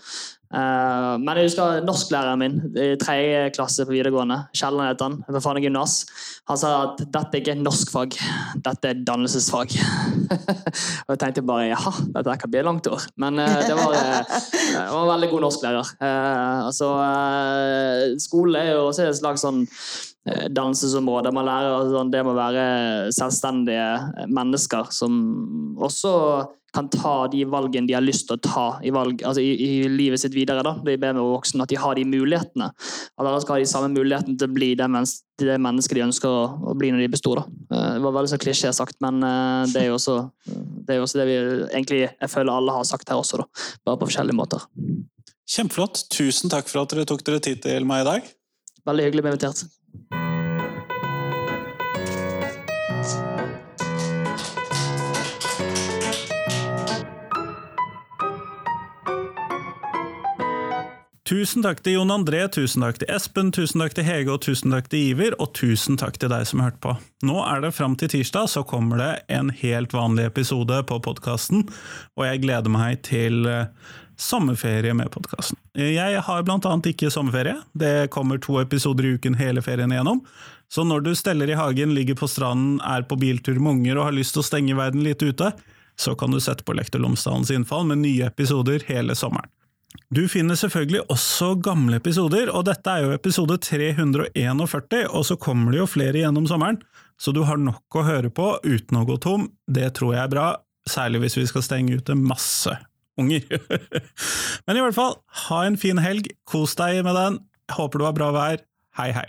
Uh, men jeg husker norsklæreren min i tredje klasse på videregående. Kjelland het han. Ved Fana gymnas. Han sa at dette ikke er norskfag, dette er dannelsesfag. og jeg tenkte bare jaha, dette kan bli et langt år. Men uh, det, var, det, var, en veldig god norsklærer. altså, skole er jo også et slags sånn dannelsesområde. Man lærer sånn, det må være selvstendige mennesker som også kan ta de valgene de har lyst til å ta i, valg, altså i, i livet sitt videre. Da. De ber med voksne at de har de mulighetene. At alle skal ha de samme mulighetene til å bli det, det mennesket de ønsker å, å, bli når de består. da. det var veldig så klisjé sagt, men eh, det er jo også det, er også det vi egentlig jeg føler alle har sagt her også, da. bare på forskjellige måter.
Kjempeflott. Tusen takk for at dere tok dere tid til meg i dag.
Veldig hyggelig å bli invitert.
Tusen takk til Jon André, tusen takk til Espen, tusen takk til Hege og tusen takk til Iver, og tusen takk til deg som hørte på. Nå er det fram til tirsdag, så kommer det en helt vanlig episode på podkasten, og jeg gleder meg til eh, sommerferie med podkasten. Jeg har blant annet ikke sommerferie, det kommer to episoder i uken hele ferien igjennom. Så når du steller i hagen, ligger på stranden, er på biltur med unger og har lyst til å stenge verden litt ute, så kan du sette på Lektor Lomsdalens innfall med nye episoder hele sommeren. Du finner selvfølgelig også gamle episoder, og dette er jo episode 341, og så kommer det jo flere gjennom sommeren, så du har nok å høre på uten å gå tom. Det tror jeg er bra, særlig hvis vi skal stenge ute masse unger. Men i hvert fall, ha en fin helg, kos deg med den, håper du har bra vær, hei hei!